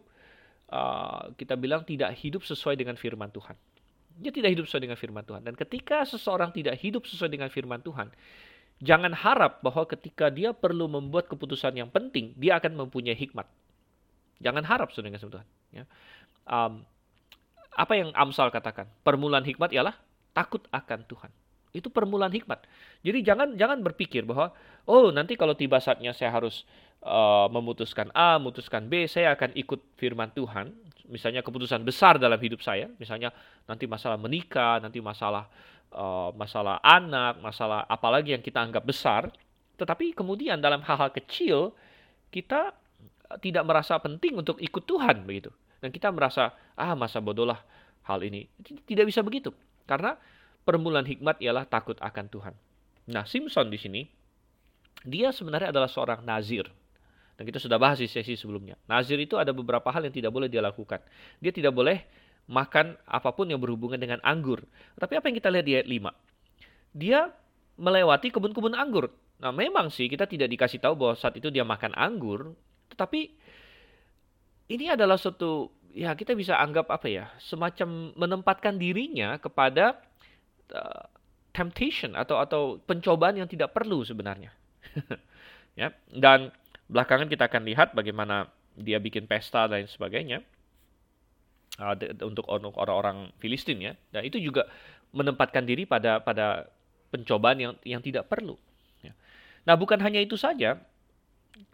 uh, kita bilang tidak hidup sesuai dengan firman Tuhan. Dia tidak hidup sesuai dengan firman Tuhan. Dan ketika seseorang tidak hidup sesuai dengan firman Tuhan, jangan harap bahwa ketika dia perlu membuat keputusan yang penting, dia akan mempunyai hikmat. Jangan harap saudara kasih Tuhan. Ya. Um, apa yang Amsal katakan? Permulaan hikmat ialah takut akan Tuhan. Itu permulaan hikmat. Jadi jangan jangan berpikir bahwa oh nanti kalau tiba saatnya saya harus uh, memutuskan A, memutuskan B, saya akan ikut firman Tuhan. Misalnya keputusan besar dalam hidup saya, misalnya nanti masalah menikah, nanti masalah uh, masalah anak, masalah apalagi yang kita anggap besar. Tetapi kemudian dalam hal-hal kecil kita tidak merasa penting untuk ikut Tuhan begitu. Dan kita merasa ah masa bodohlah hal ini. Tidak bisa begitu. Karena permulaan hikmat ialah takut akan Tuhan. Nah, Simpson di sini dia sebenarnya adalah seorang nazir. Dan kita sudah bahas di sesi sebelumnya. Nazir itu ada beberapa hal yang tidak boleh dia lakukan. Dia tidak boleh makan apa pun yang berhubungan dengan anggur. Tapi apa yang kita lihat di ayat 5? Dia melewati kebun-kebun anggur. Nah memang sih kita tidak dikasih tahu bahwa saat itu dia makan anggur. Tetapi ini adalah suatu, ya kita bisa anggap apa ya, semacam menempatkan dirinya kepada uh, temptation atau atau pencobaan yang tidak perlu sebenarnya. ya, dan Belakangan kita akan lihat bagaimana dia bikin pesta dan sebagainya uh, untuk orang-orang Filistin ya. Dan itu juga menempatkan diri pada pada pencobaan yang yang tidak perlu. Ya. Nah bukan hanya itu saja.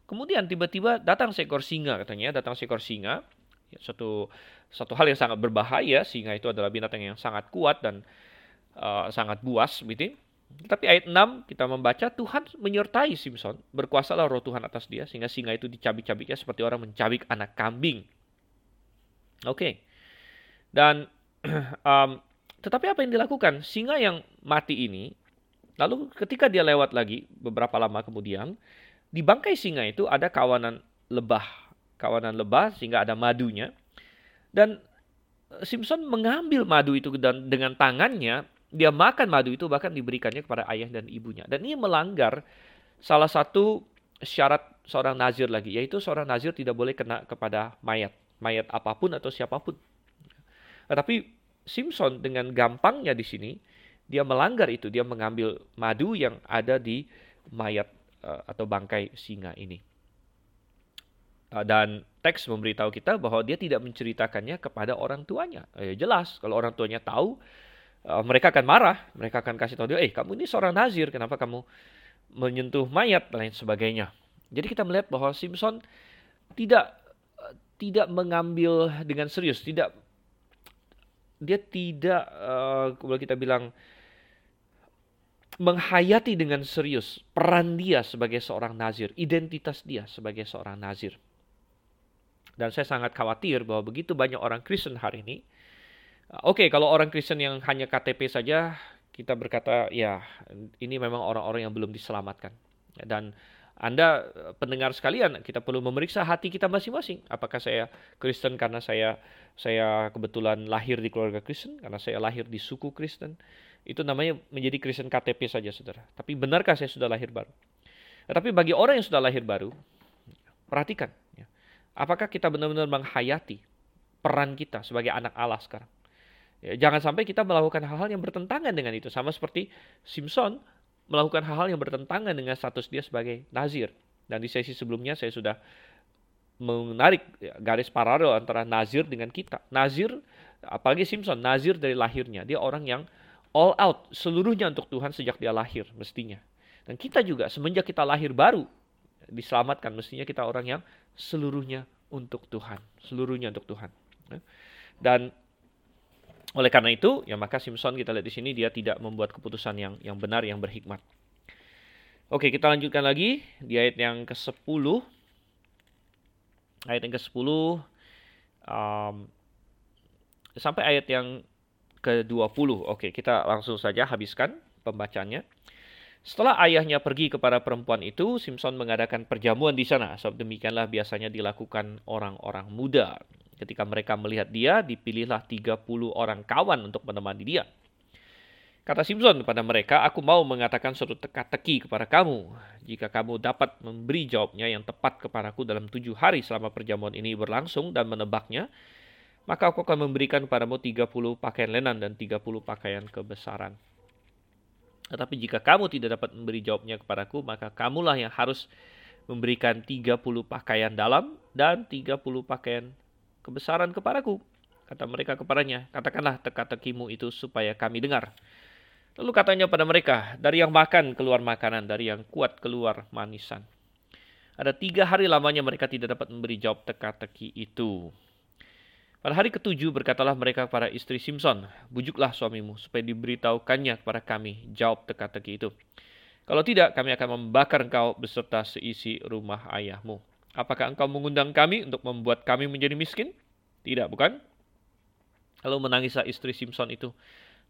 Kemudian tiba-tiba datang seekor singa katanya, datang seekor singa. Ya, satu satu hal yang sangat berbahaya. Singa itu adalah binatang yang sangat kuat dan uh, sangat buas, gitu. Tapi ayat 6 kita membaca Tuhan menyertai Simpson, berkuasalah roh Tuhan atas dia sehingga singa itu dicabik-cabiknya seperti orang mencabik anak kambing. Oke. Okay. Dan um, tetapi apa yang dilakukan? Singa yang mati ini lalu ketika dia lewat lagi beberapa lama kemudian di bangkai singa itu ada kawanan lebah, kawanan lebah sehingga ada madunya. Dan Simpson mengambil madu itu dan dengan tangannya dia makan madu itu bahkan diberikannya kepada ayah dan ibunya. Dan ini melanggar salah satu syarat seorang nazir lagi, yaitu seorang nazir tidak boleh kena kepada mayat, mayat apa pun atau siapa pun. Tetapi Simpson dengan gampangnya di sini dia melanggar itu, dia mengambil madu yang ada di mayat uh, atau bangkai singa ini. Uh, dan teks memberitahu kita bahwa dia tidak menceritakannya kepada orang tuanya. Eh, jelas kalau orang tuanya tahu, uh, mereka akan marah, mereka akan kasih tahu dia, eh kamu ini seorang nazir, kenapa kamu menyentuh mayat dan lain sebagainya. Jadi kita melihat bahwa Simpson tidak tidak mengambil dengan serius, tidak dia tidak uh, boleh kita bilang menghayati dengan serius peran dia sebagai seorang nazir, identitas dia sebagai seorang nazir. Dan saya sangat khawatir bahwa begitu banyak orang Kristen hari ini Oke, okay, kalau orang Kristen yang hanya KTP saja, kita berkata ya ini memang orang-orang yang belum diselamatkan. Dan Anda pendengar sekalian, kita perlu memeriksa hati kita masing-masing. Apakah saya Kristen karena saya saya kebetulan lahir di keluarga Kristen, karena saya lahir di suku Kristen. Itu namanya menjadi Kristen KTP saja, Saudara. Tapi benarkah saya sudah lahir baru? Tapi bagi orang yang sudah lahir baru, perhatikan ya. Apakah kita benar-benar menghayati peran kita sebagai anak Allah sekarang? Ya, jangan sampai kita melakukan hal-hal yang bertentangan dengan itu. Sama seperti Simpson melakukan hal-hal yang bertentangan dengan status dia sebagai nazir. Dan di sesi sebelumnya saya sudah menarik ya, garis paralel antara nazir dengan kita. Nazir, apalagi Simpson, nazir dari lahirnya. Dia orang yang all out, seluruhnya untuk Tuhan sejak dia lahir mestinya. Dan kita juga semenjak kita lahir baru diselamatkan mestinya kita orang yang seluruhnya untuk Tuhan, seluruhnya untuk Tuhan. Ya. Dan oleh karena itu, ya maka Simpson kita lihat di sini dia tidak membuat keputusan yang yang benar yang berhikmat. Oke, kita lanjutkan lagi di ayat yang ke-10. Ayat yang ke-10 um, sampai ayat yang ke-20. Oke, kita langsung saja habiskan pembacanya. Setelah ayahnya pergi kepada perempuan itu, Simpson mengadakan perjamuan di sana. Sebab demikianlah biasanya dilakukan orang-orang muda. Ketika mereka melihat dia, dipilihlah 30 orang kawan untuk menemani dia. Kata Simpson kepada mereka, aku mau mengatakan suatu teka-teki kepada kamu. Jika kamu dapat memberi jawabnya yang tepat kepadaku dalam tujuh hari selama perjamuan ini berlangsung dan menebaknya, maka aku akan memberikan kepadamu 30 pakaian lenan dan 30 pakaian kebesaran. Tetapi jika kamu tidak dapat memberi jawabnya kepadaku, maka kamulah yang harus memberikan 30 pakaian dalam dan 30 pakaian kebesaran kepadaku. Kata mereka kepadanya, katakanlah teka-tekimu itu supaya kami dengar. Lalu katanya pada mereka, dari yang makan keluar makanan, dari yang kuat keluar manisan. Ada tiga hari lamanya mereka tidak dapat memberi jawab teka-teki itu. Pada hari ketujuh berkatalah mereka kepada istri Simpson, bujuklah suamimu supaya diberitahukannya kepada kami jawab teka-teki itu. Kalau tidak, kami akan membakar engkau beserta seisi rumah ayahmu. Apakah engkau mengundang kami untuk membuat kami menjadi miskin? Tidak, bukan? Lalu menangislah istri Simpson itu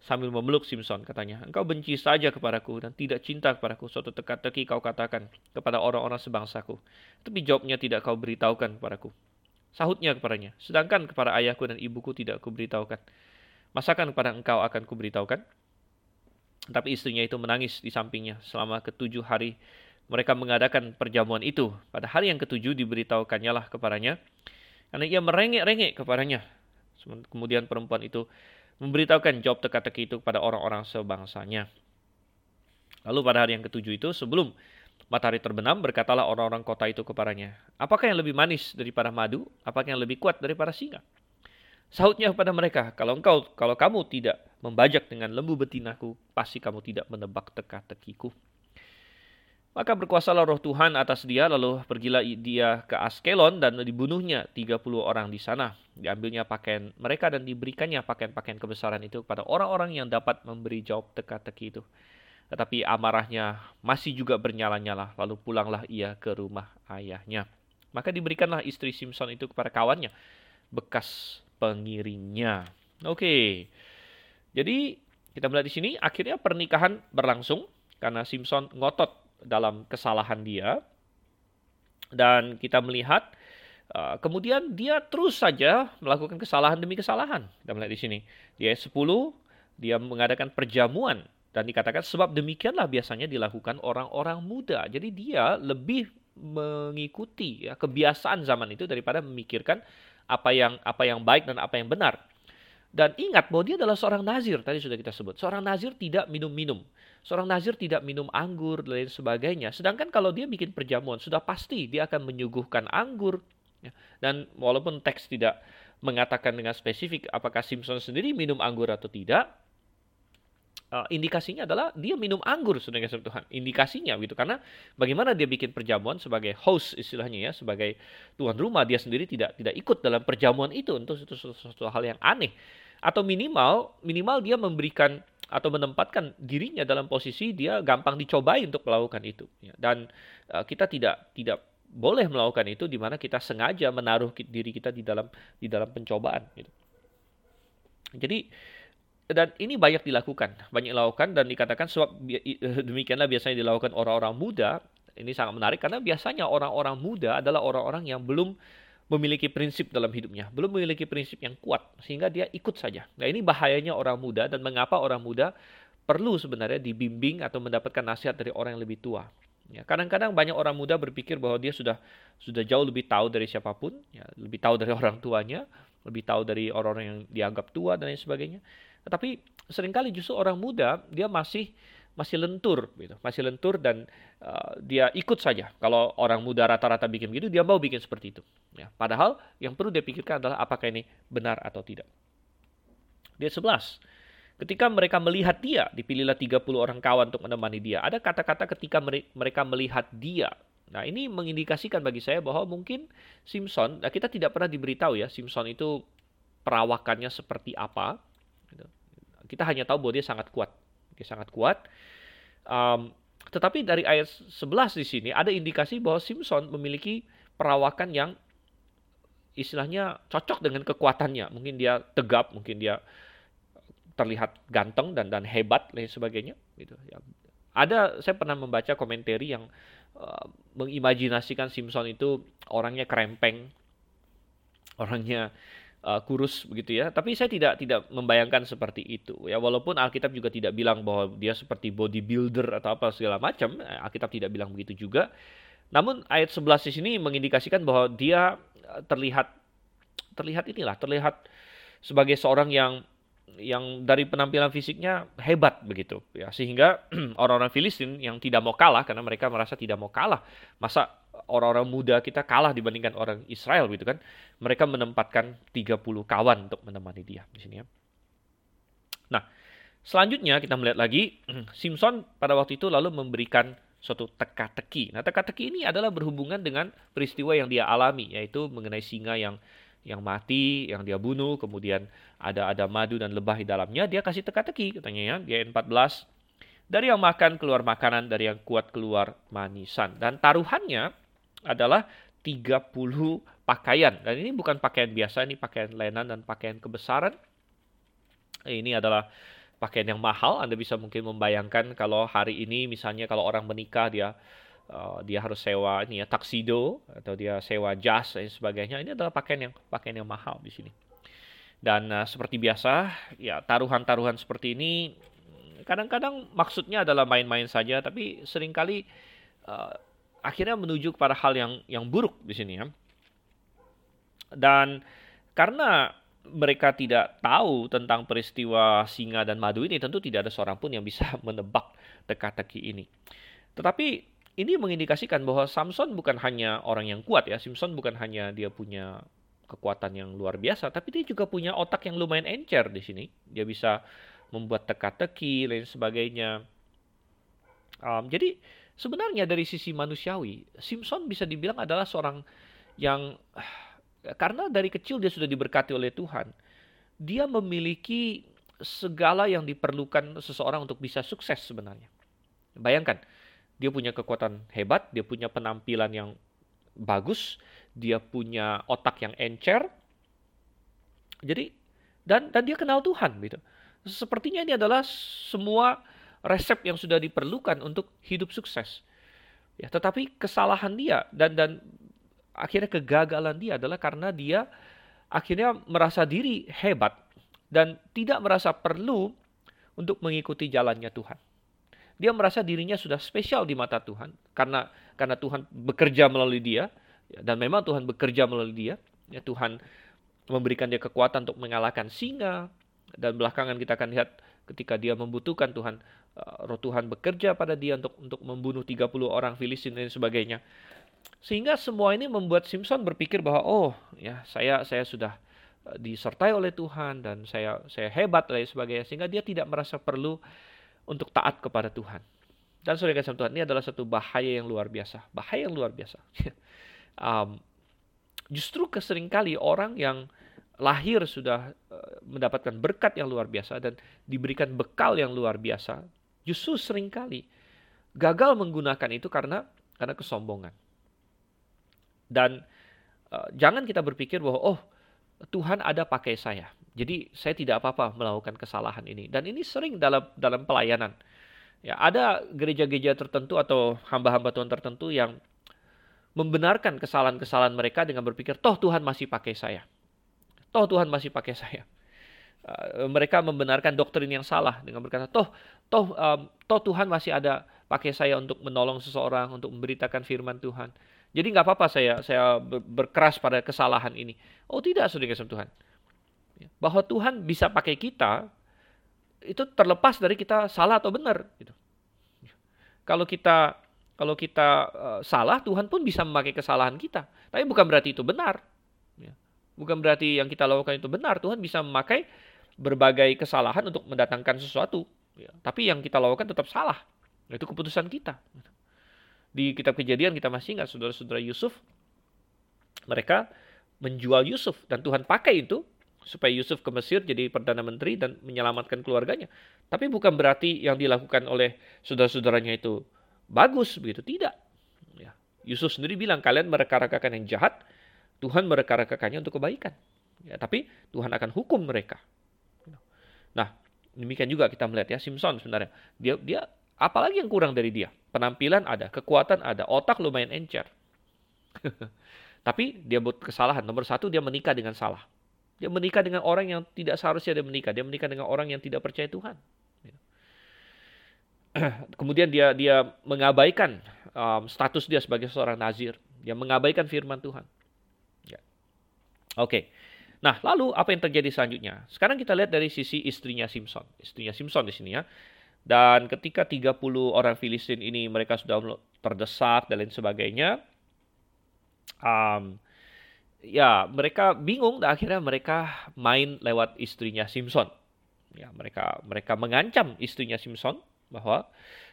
sambil memeluk Simpson katanya, engkau benci saja kepadaku dan tidak cinta kepadaku. Suatu teka-teki kau katakan kepada orang-orang sebangsaku. Tapi jawabnya tidak kau beritahukan kepadaku. Sahutnya kepadanya, sedangkan kepada ayahku dan ibuku tidak kuberitahukan. Masakan kepada engkau akan kuberitahukan? Tapi istrinya itu menangis di sampingnya selama ketujuh hari mereka mengadakan perjamuan itu. Pada hari yang ketujuh diberitahukannya lah kepadanya. Karena ia merengek-rengek kepadanya. Kemudian perempuan itu memberitahukan jawab teka-teki itu kepada orang-orang sebangsanya. Lalu pada hari yang ketujuh itu sebelum Matahari terbenam, berkatalah orang-orang kota itu kepadanya, apakah yang lebih manis daripada madu? Apakah yang lebih kuat daripada singa? Sahutnya kepada mereka, kalau engkau, kalau kamu tidak membajak dengan lembu betinaku, pasti kamu tidak menebak teka-tekiku. Maka berkuasalah roh Tuhan atas dia, lalu pergilah dia ke Askelon dan dibunuhnya 30 orang di sana. Diambilnya pakaian mereka dan diberikannya pakaian-pakaian kebesaran itu kepada orang-orang yang dapat memberi jawab teka-teki itu. Tetapi amarahnya masih juga bernyala-nyala, lalu pulanglah ia ke rumah ayahnya. Maka diberikanlah istri Simpson itu kepada kawannya, bekas pengiringnya. Oke, jadi kita melihat di sini akhirnya pernikahan berlangsung karena Simpson ngotot dalam kesalahan dia. Dan kita melihat uh, kemudian dia terus saja melakukan kesalahan demi kesalahan. Kita melihat di sini. Di ayat 10 dia mengadakan perjamuan dan dikatakan sebab demikianlah biasanya dilakukan orang-orang muda. Jadi dia lebih mengikuti ya, kebiasaan zaman itu daripada memikirkan apa yang apa yang baik dan apa yang benar. Dan ingat bahwa dia adalah seorang nazir, tadi sudah kita sebut. Seorang nazir tidak minum-minum. Seorang nazir tidak minum anggur dan lain sebagainya. Sedangkan kalau dia bikin perjamuan, sudah pasti dia akan menyuguhkan anggur. Ya. Dan walaupun teks tidak mengatakan dengan spesifik apakah Simpson sendiri minum anggur atau tidak, uh, indikasinya adalah dia minum anggur saudara kasih Tuhan. Indikasinya gitu karena bagaimana dia bikin perjamuan sebagai host istilahnya ya, sebagai tuan rumah dia sendiri tidak tidak ikut dalam perjamuan itu untuk itu sesuatu hal yang aneh. Atau minimal minimal dia memberikan atau menempatkan dirinya dalam posisi dia gampang dicobai untuk melakukan itu ya. dan uh, kita tidak tidak boleh melakukan itu di mana kita sengaja menaruh diri kita di dalam di dalam pencobaan gitu. Jadi dan ini banyak dilakukan, banyak dilakukan dan dikatakan sebab demikianlah biasanya dilakukan orang-orang muda. Ini sangat menarik karena biasanya orang-orang muda adalah orang-orang yang belum memiliki prinsip dalam hidupnya, belum memiliki prinsip yang kuat sehingga dia ikut saja. Nah, ini bahayanya orang muda dan mengapa orang muda perlu sebenarnya dibimbing atau mendapatkan nasihat dari orang yang lebih tua. Ya, kadang-kadang banyak orang muda berpikir bahwa dia sudah sudah jauh lebih tahu dari siapa pun, ya, lebih tahu dari orang tuanya, lebih tahu dari orang-orang yang dianggap tua dan lain sebagainya. Tetapi sering kali justru orang muda dia masih masih lentur gitu, masih lentur dan uh, dia ikut saja. Kalau orang muda rata-rata bikin begitu, dia mau bikin seperti itu. Ya, padahal yang perlu dia pikirkan adalah apakah ini benar atau tidak. Dia 11. Ketika mereka melihat dia, dipilihlah 30 orang kawan untuk menemani dia. Ada kata-kata ketika mereka melihat dia. Nah, ini mengindikasikan bagi saya bahwa mungkin Simpson, nah kita tidak pernah diberitahu ya, Simpson itu perawakannya seperti apa, kita hanya tahu bahwa dia sangat kuat. Dia sangat kuat. Um, tetapi dari ayat 11 di sini ada indikasi bahwa Simpson memiliki perawakan yang istilahnya cocok dengan kekuatannya. Mungkin dia tegap, mungkin dia terlihat ganteng dan dan hebat dan sebagainya gitu ya. Ada saya pernah membaca komentari yang uh, mengimajinasikan Simpson itu orangnya krempeng, orangnya uh, kurus begitu ya. Tapi saya tidak tidak membayangkan seperti itu ya. Walaupun Alkitab juga tidak bilang bahwa dia seperti bodybuilder atau apa segala macam, eh, Alkitab tidak bilang begitu juga. Namun ayat 11 di sini mengindikasikan bahwa dia eh, terlihat terlihat inilah, terlihat sebagai seorang yang yang dari penampilan fisiknya hebat begitu ya sehingga orang-orang Filistin yang tidak mau kalah karena mereka merasa tidak mau kalah masa orang-orang muda kita kalah dibandingkan orang Israel gitu kan. Mereka menempatkan 30 kawan untuk menemani dia di sini ya. Nah selanjutnya kita melihat lagi Simpson pada waktu itu lalu memberikan suatu teka-teki. Nah teka-teki ini adalah berhubungan dengan peristiwa yang dia alami yaitu mengenai singa yang yang mati, yang dia bunuh, kemudian ada ada madu dan lebah di dalamnya, dia kasih teka-teki katanya ya, dia 14. Dari yang makan keluar makanan, dari yang kuat keluar manisan. Dan taruhannya adalah 30 pakaian. Dan ini bukan pakaian biasa, ini pakaian lenan dan pakaian kebesaran. Ini adalah pakaian yang mahal. Anda bisa mungkin membayangkan kalau hari ini misalnya kalau orang menikah dia Uh, dia harus sewa ini ya taksido atau dia sewa jas dan sebagainya. Ini adalah pakaian yang pakaian yang mahal di sini. Dan uh, seperti biasa, ya taruhan-taruhan seperti ini kadang-kadang maksudnya adalah main-main saja, tapi sering kali uh, akhirnya menuju kepada hal yang yang buruk di sini ya. Dan karena mereka tidak tahu tentang peristiwa singa dan madu ini, tentu tidak ada seorang pun yang bisa menebak teka-teki ini. Tetapi ini mengindikasikan bahwa Samson bukan hanya orang yang kuat ya. Simpson bukan hanya dia punya kekuatan yang luar biasa, tapi dia juga punya otak yang lumayan encer di sini. Dia bisa membuat teka-teki dan sebagainya. Um, jadi sebenarnya dari sisi manusiawi, Simpson bisa dibilang adalah seorang yang karena dari kecil dia sudah diberkati oleh Tuhan. Dia memiliki segala yang diperlukan seseorang untuk bisa sukses sebenarnya. Bayangkan, dia punya kekuatan hebat, dia punya penampilan yang bagus, dia punya otak yang encer. Jadi dan dan dia kenal Tuhan gitu. Sepertinya ini adalah semua resep yang sudah diperlukan untuk hidup sukses. Ya, tetapi kesalahan dia dan dan akhirnya kegagalan dia adalah karena dia akhirnya merasa diri hebat dan tidak merasa perlu untuk mengikuti jalannya Tuhan. Dia merasa dirinya sudah spesial di mata Tuhan karena karena Tuhan bekerja melalui dia ya, dan memang Tuhan bekerja melalui dia. Ya, Tuhan memberikan dia kekuatan untuk mengalahkan singa dan belakangan kita akan lihat ketika dia membutuhkan Tuhan uh, roh Tuhan bekerja pada dia untuk untuk membunuh 30 orang Filistin dan sebagainya. Sehingga semua ini membuat Simpson berpikir bahwa oh ya saya saya sudah uh, disertai oleh Tuhan dan saya saya hebat dan sebagainya sehingga dia tidak merasa perlu untuk taat kepada Tuhan. Dan saudara kasih Tuhan, ini adalah satu bahaya yang luar biasa. Bahaya yang luar biasa. um, justru keseringkali orang yang lahir sudah uh, mendapatkan berkat yang luar biasa dan diberikan bekal yang luar biasa, justru sering kali gagal menggunakan itu karena karena kesombongan. Dan uh, jangan kita berpikir bahwa oh Tuhan ada pakai saya. Jadi saya tidak apa-apa melakukan kesalahan ini. Dan ini sering dalam dalam pelayanan. Ya, ada gereja-gereja tertentu atau hamba-hamba Tuhan tertentu yang membenarkan kesalahan-kesalahan mereka dengan berpikir, toh Tuhan masih pakai saya. Toh Tuhan masih pakai saya. Uh, mereka membenarkan doktrin yang salah dengan berkata, toh, toh, um, toh Tuhan masih ada pakai saya untuk menolong seseorang, untuk memberitakan firman Tuhan. Jadi nggak apa-apa saya saya berkeras pada kesalahan ini. Oh tidak, saudara Tuhan. Ya, bahwa Tuhan bisa pakai kita itu terlepas dari kita salah atau benar gitu. Kalau kita kalau kita uh, salah, Tuhan pun bisa memakai kesalahan kita. Tapi bukan berarti itu benar. Ya. Bukan berarti yang kita lakukan itu benar. Tuhan bisa memakai berbagai kesalahan untuk mendatangkan sesuatu. Ya. Tapi yang kita lakukan tetap salah. Itu keputusan kita. Di kitab kejadian kita masih ingat saudara-saudara Yusuf. Mereka menjual Yusuf. Dan Tuhan pakai itu supaya Yusuf ke Mesir jadi perdana menteri dan menyelamatkan keluarganya. Tapi bukan berarti yang dilakukan oleh saudara-saudaranya itu bagus begitu, tidak. Ya. Yusuf sendiri bilang kalian mereka-rekakan yang jahat, Tuhan mereka-rekakannya untuk kebaikan. Ya, tapi Tuhan akan hukum mereka. Nah, demikian juga kita melihat ya Simpson sebenarnya. Dia dia apalagi yang kurang dari dia? Penampilan ada, kekuatan ada, otak lumayan encer. tapi dia buat kesalahan. Nomor satu dia menikah dengan salah. Dia menikah dengan orang yang tidak seharusnya dia menikah. Dia menikah dengan orang yang tidak percaya Tuhan. Kemudian dia dia mengabaikan um, status dia sebagai seorang nazir. Dia mengabaikan firman Tuhan. Ya. Oke. Okay. Nah, lalu apa yang terjadi selanjutnya? Sekarang kita lihat dari sisi istrinya Simpson. Istrinya Simpson di sini ya. Dan ketika 30 orang Filistin ini mereka sudah terdesak dan lain sebagainya, um, ya mereka bingung dan akhirnya mereka main lewat istrinya Simpson. Ya, mereka mereka mengancam istrinya Simpson bahwa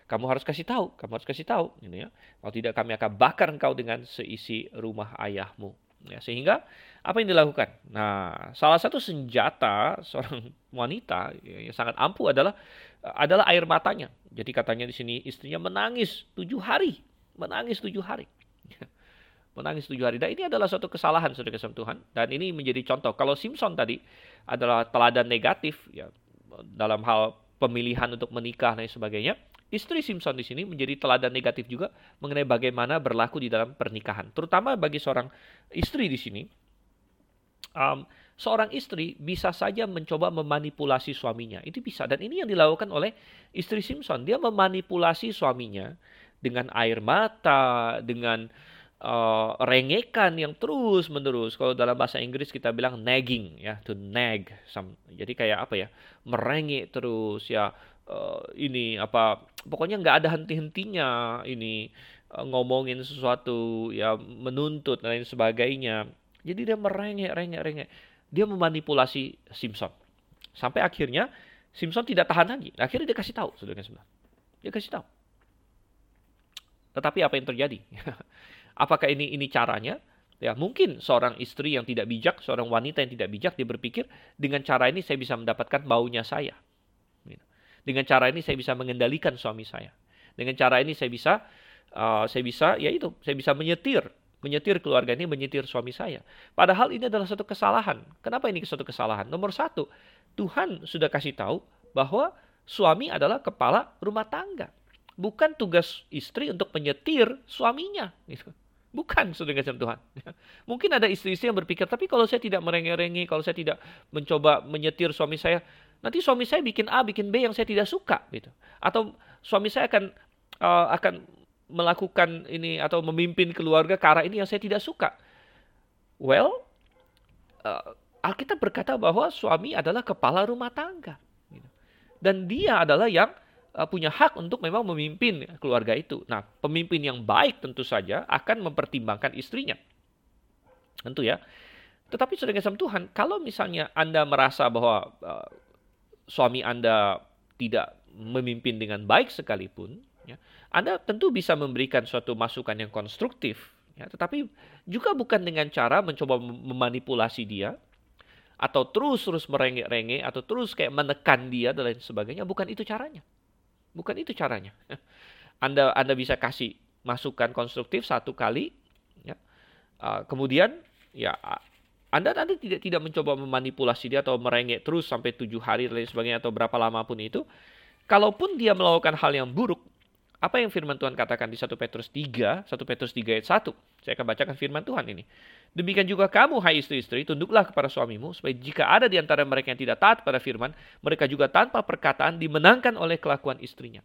kamu harus kasih tahu, kamu harus kasih tahu, gitu ya. Kalau tidak kami akan bakar engkau dengan seisi rumah ayahmu. Ya, sehingga apa yang dilakukan? Nah, salah satu senjata seorang wanita yang sangat ampuh adalah adalah air matanya. Jadi katanya di sini istrinya menangis tujuh hari, menangis tujuh hari, menangis tujuh hari. Dan ini adalah suatu kesalahan saudara kesem Tuhan. Dan ini menjadi contoh. Kalau Simpson tadi adalah teladan negatif ya dalam hal pemilihan untuk menikah dan sebagainya. Istri Simpson di sini menjadi teladan negatif juga mengenai bagaimana berlaku di dalam pernikahan, terutama bagi seorang istri di sini. Um, seorang istri bisa saja mencoba memanipulasi suaminya, itu bisa, dan ini yang dilakukan oleh istri Simpson. Dia memanipulasi suaminya dengan air mata, dengan uh, rengekan yang terus menerus. Kalau dalam bahasa Inggris kita bilang nagging, ya, to nag. Jadi kayak apa ya, merengek terus ya uh, ini apa pokoknya nggak ada henti-hentinya ini uh, ngomongin sesuatu ya menuntut dan lain sebagainya. Jadi dia merengek rengek rengek. Dia memanipulasi Simpson. Sampai akhirnya Simpson tidak tahan lagi. Akhirnya dia kasih tahu sebelah dia kasih tahu. Tetapi apa yang terjadi? Apakah ini ini caranya? Ya, mungkin seorang istri yang tidak bijak, seorang wanita yang tidak bijak, dia berpikir dengan cara ini saya bisa mendapatkan baunya saya. Dengan cara ini saya bisa mengendalikan suami saya. Dengan cara ini saya bisa uh, saya bisa ya itu, saya bisa menyetir, menyetir keluarga ini, menyetir suami saya. Padahal ini adalah satu kesalahan. Kenapa ini satu kesalahan? Nomor satu, Tuhan sudah kasih tahu bahwa suami adalah kepala rumah tangga. Bukan tugas istri untuk menyetir suaminya. Gitu. Bukan sudah kasih Tuhan. Mungkin ada istri-istri yang berpikir, tapi kalau saya tidak merengek-rengek, kalau saya tidak mencoba menyetir suami saya, nanti suami saya bikin A, bikin B yang saya tidak suka gitu. Atau suami saya akan uh, akan melakukan ini atau memimpin keluarga ke arah ini yang saya tidak suka. Well, uh, Alkitab berkata bahwa suami adalah kepala rumah tangga. Gitu. Dan dia adalah yang uh, punya hak untuk memang memimpin keluarga itu. Nah, pemimpin yang baik tentu saja akan mempertimbangkan istrinya. Tentu ya. Tetapi sudah kasih Tuhan, kalau misalnya Anda merasa bahwa uh, suami Anda tidak memimpin dengan baik sekalipun, ya, Anda tentu bisa memberikan suatu masukan yang konstruktif, ya, tetapi juga bukan dengan cara mencoba memanipulasi dia, atau terus-terus merengek-rengek, atau terus kayak menekan dia dan lain sebagainya. Bukan itu caranya. Bukan itu caranya. Anda Anda bisa kasih masukan konstruktif satu kali, ya. Uh, kemudian ya anda nanti tidak tidak mencoba memanipulasi dia atau merengek terus sampai tujuh hari dan lain sebagainya atau berapa lama pun itu. Kalaupun dia melakukan hal yang buruk, apa yang firman Tuhan katakan di 1 Petrus 3, 1 Petrus 3 ayat 1. Saya akan bacakan firman Tuhan ini. Demikian juga kamu, hai istri-istri, tunduklah kepada suamimu, supaya jika ada di antara mereka yang tidak taat pada firman, mereka juga tanpa perkataan dimenangkan oleh kelakuan istrinya.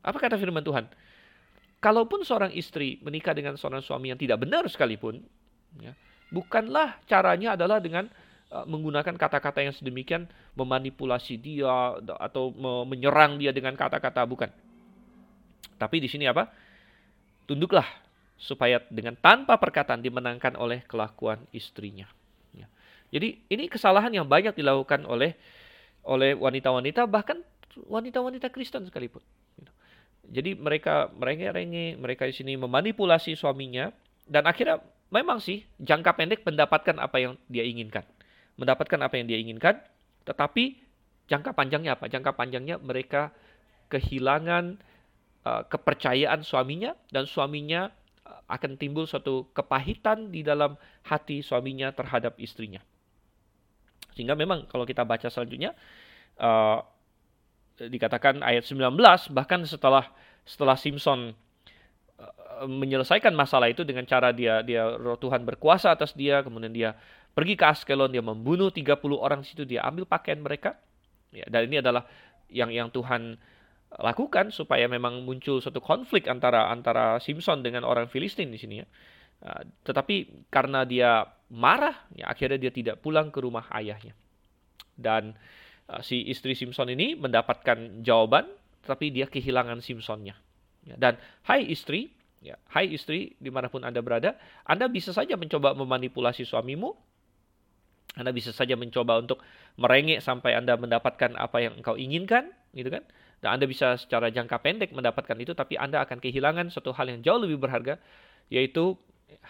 Apa kata firman Tuhan? Kalaupun seorang istri menikah dengan seorang suami yang tidak benar sekalipun, ya, bukanlah caranya adalah dengan uh, menggunakan kata-kata yang sedemikian memanipulasi dia atau menyerang dia dengan kata-kata bukan. Tapi di sini apa? Tunduklah supaya dengan tanpa perkataan dimenangkan oleh kelakuan istrinya. Ya. Jadi ini kesalahan yang banyak dilakukan oleh oleh wanita-wanita bahkan wanita-wanita Kristen sekalipun. Jadi mereka renge, mereka di sini memanipulasi suaminya dan akhirnya memang sih jangka pendek mendapatkan apa yang dia inginkan. Mendapatkan apa yang dia inginkan, tetapi jangka panjangnya apa? Jangka panjangnya mereka kehilangan uh, kepercayaan suaminya dan suaminya uh, akan timbul suatu kepahitan di dalam hati suaminya terhadap istrinya. Sehingga memang kalau kita baca selanjutnya uh, dikatakan ayat 19 bahkan setelah setelah Simpson menyelesaikan masalah itu dengan cara dia dia roh Tuhan berkuasa atas dia, kemudian dia pergi ke Askelon, dia membunuh 30 orang situ, dia ambil pakaian mereka. Ya, dan ini adalah yang yang Tuhan lakukan supaya memang muncul suatu konflik antara antara Simpson dengan orang Filistin di sini ya. Uh, tetapi karena dia marah, ya akhirnya dia tidak pulang ke rumah ayahnya. Dan uh, si istri Simpson ini mendapatkan jawaban, tapi dia kehilangan Simpsonnya. Ya, dan hai istri, ya, hai istri di mana pun anda berada, anda bisa saja mencoba memanipulasi suamimu, anda bisa saja mencoba untuk merengek sampai Anda mendapatkan apa yang engkau inginkan, gitu kan? Dan Anda bisa secara jangka pendek mendapatkan itu, tapi Anda akan kehilangan satu hal yang jauh lebih berharga, yaitu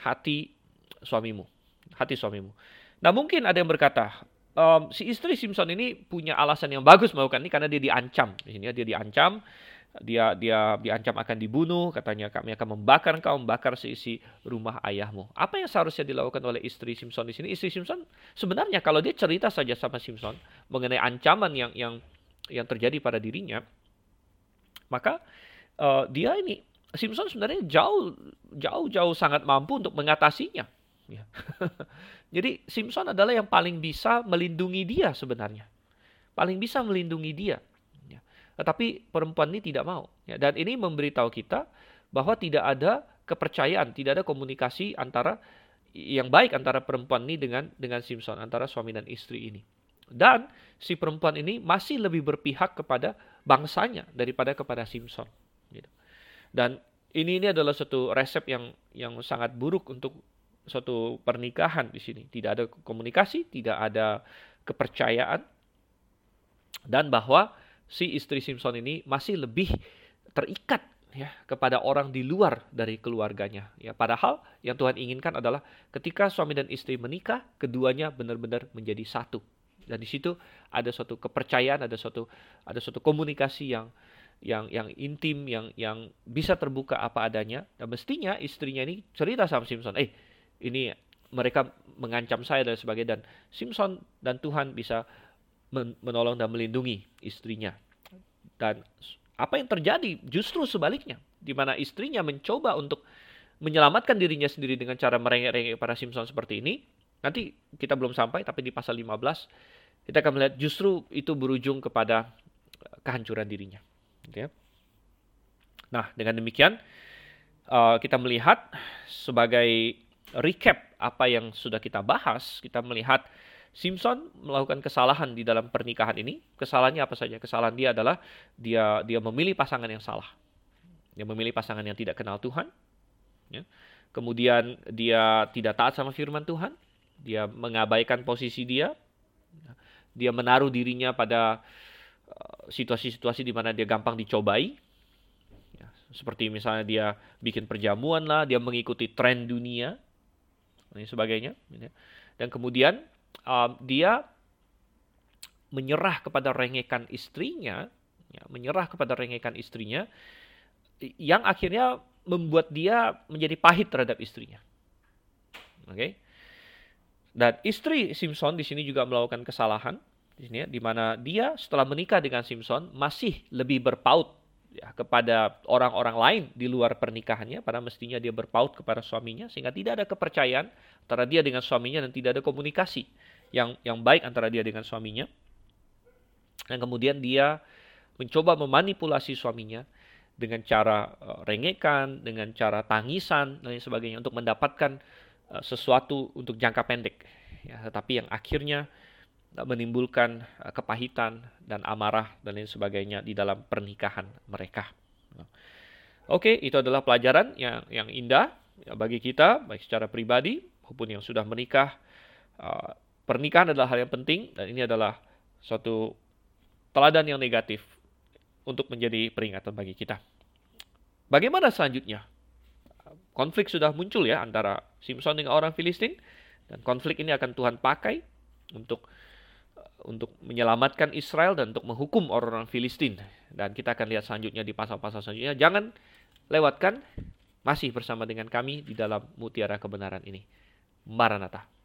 hati suamimu. Hati suamimu. Nah mungkin ada yang berkata, um, si istri Simpson ini punya alasan yang bagus melakukan ini karena dia diancam. Di sini ya, dia diancam, dia dia diancam akan dibunuh, katanya kami akan membakar engkau, membakar seisi rumah ayahmu. Apa yang seharusnya dilakukan oleh istri Simpson di sini? Istri Simpson sebenarnya kalau dia cerita saja sama Simpson mengenai ancaman yang yang yang terjadi pada dirinya, maka uh, dia ini Simpson sebenarnya jauh jauh jauh sangat mampu untuk mengatasinya. Ya. Jadi Simpson adalah yang paling bisa melindungi dia sebenarnya, paling bisa melindungi dia. Tetapi perempuan ini tidak mau. Ya. Dan ini memberitahu kita bahwa tidak ada kepercayaan, tidak ada komunikasi antara yang baik antara perempuan ini dengan dengan Simpson, antara suami dan istri ini. Dan si perempuan ini masih lebih berpihak kepada bangsanya daripada kepada Simpson. Gitu. Dan ini ini adalah satu resep yang yang sangat buruk untuk suatu pernikahan di sini. Tidak ada komunikasi, tidak ada kepercayaan, dan bahwa si istri Simpson ini masih lebih terikat ya kepada orang di luar dari keluarganya. Ya, padahal yang Tuhan inginkan adalah ketika suami dan istri menikah, keduanya benar-benar menjadi satu. Dan di situ ada suatu kepercayaan, ada suatu ada suatu komunikasi yang yang yang intim, yang yang bisa terbuka apa adanya. Dan mestinya istrinya ini cerita sama Simpson, eh ini mereka mengancam saya dan sebagainya. Dan Simpson dan Tuhan bisa menolong dan melindungi istrinya. Dan apa yang terjadi justru sebaliknya, di mana istrinya mencoba untuk menyelamatkan dirinya sendiri dengan cara merengek-rengek para Simpson seperti ini. Nanti kita belum sampai, tapi di pasal 15 kita akan melihat justru itu berujung kepada kehancuran dirinya. Gitu ya. Nah, dengan demikian uh, kita melihat sebagai recap apa yang sudah kita bahas, kita melihat Simpson melakukan kesalahan di dalam pernikahan ini. Kesalahannya apa saja? Kesalahan dia adalah dia dia memilih pasangan yang salah. Dia memilih pasangan yang tidak kenal Tuhan. Ya. Kemudian dia tidak taat sama firman Tuhan. Dia mengabaikan posisi dia. Dia menaruh dirinya pada Eh, situasi-situasi di mana dia gampang dicobai. Ya, seperti misalnya dia bikin perjamuan lah, dia mengikuti tren dunia, dan sebagainya. Ya. Dan kemudian um, dia menyerah kepada rengekan istrinya, ya, menyerah kepada rengekan istrinya, yang akhirnya membuat dia menjadi pahit terhadap istrinya. Oke. Okay? Dan istri Simpson di sini juga melakukan kesalahan di sini ya, di mana dia setelah menikah dengan Simpson masih lebih berpaut ya, kepada orang-orang lain di luar pernikahannya, pada mestinya dia berpaut kepada suaminya sehingga tidak ada kepercayaan antara dia dengan suaminya dan tidak ada komunikasi yang yang baik antara dia dengan suaminya. Dan kemudian dia mencoba memanipulasi suaminya dengan cara uh, rengekan, dengan cara tangisan dan sebagainya untuk mendapatkan uh, sesuatu untuk jangka pendek. Ya, tetapi yang akhirnya menimbulkan eh, kepahitan dan amarah dan lain sebagainya di dalam pernikahan mereka. Oke, itu adalah pelajaran yang yang indah ya, bagi kita baik secara pribadi maupun yang sudah menikah. Uh, pernikahan adalah hal yang penting dan ini adalah suatu teladan yang negatif untuk menjadi peringatan bagi kita. Bagaimana selanjutnya? Konflik sudah muncul ya antara Simpson dengan orang Filistin dan konflik ini akan Tuhan pakai untuk untuk menyelamatkan Israel dan untuk menghukum orang-orang Filistin. Dan kita akan lihat selanjutnya di pasal-pasal selanjutnya. Jangan lewatkan masih bersama dengan kami di dalam mutiara kebenaran ini. Maranatha.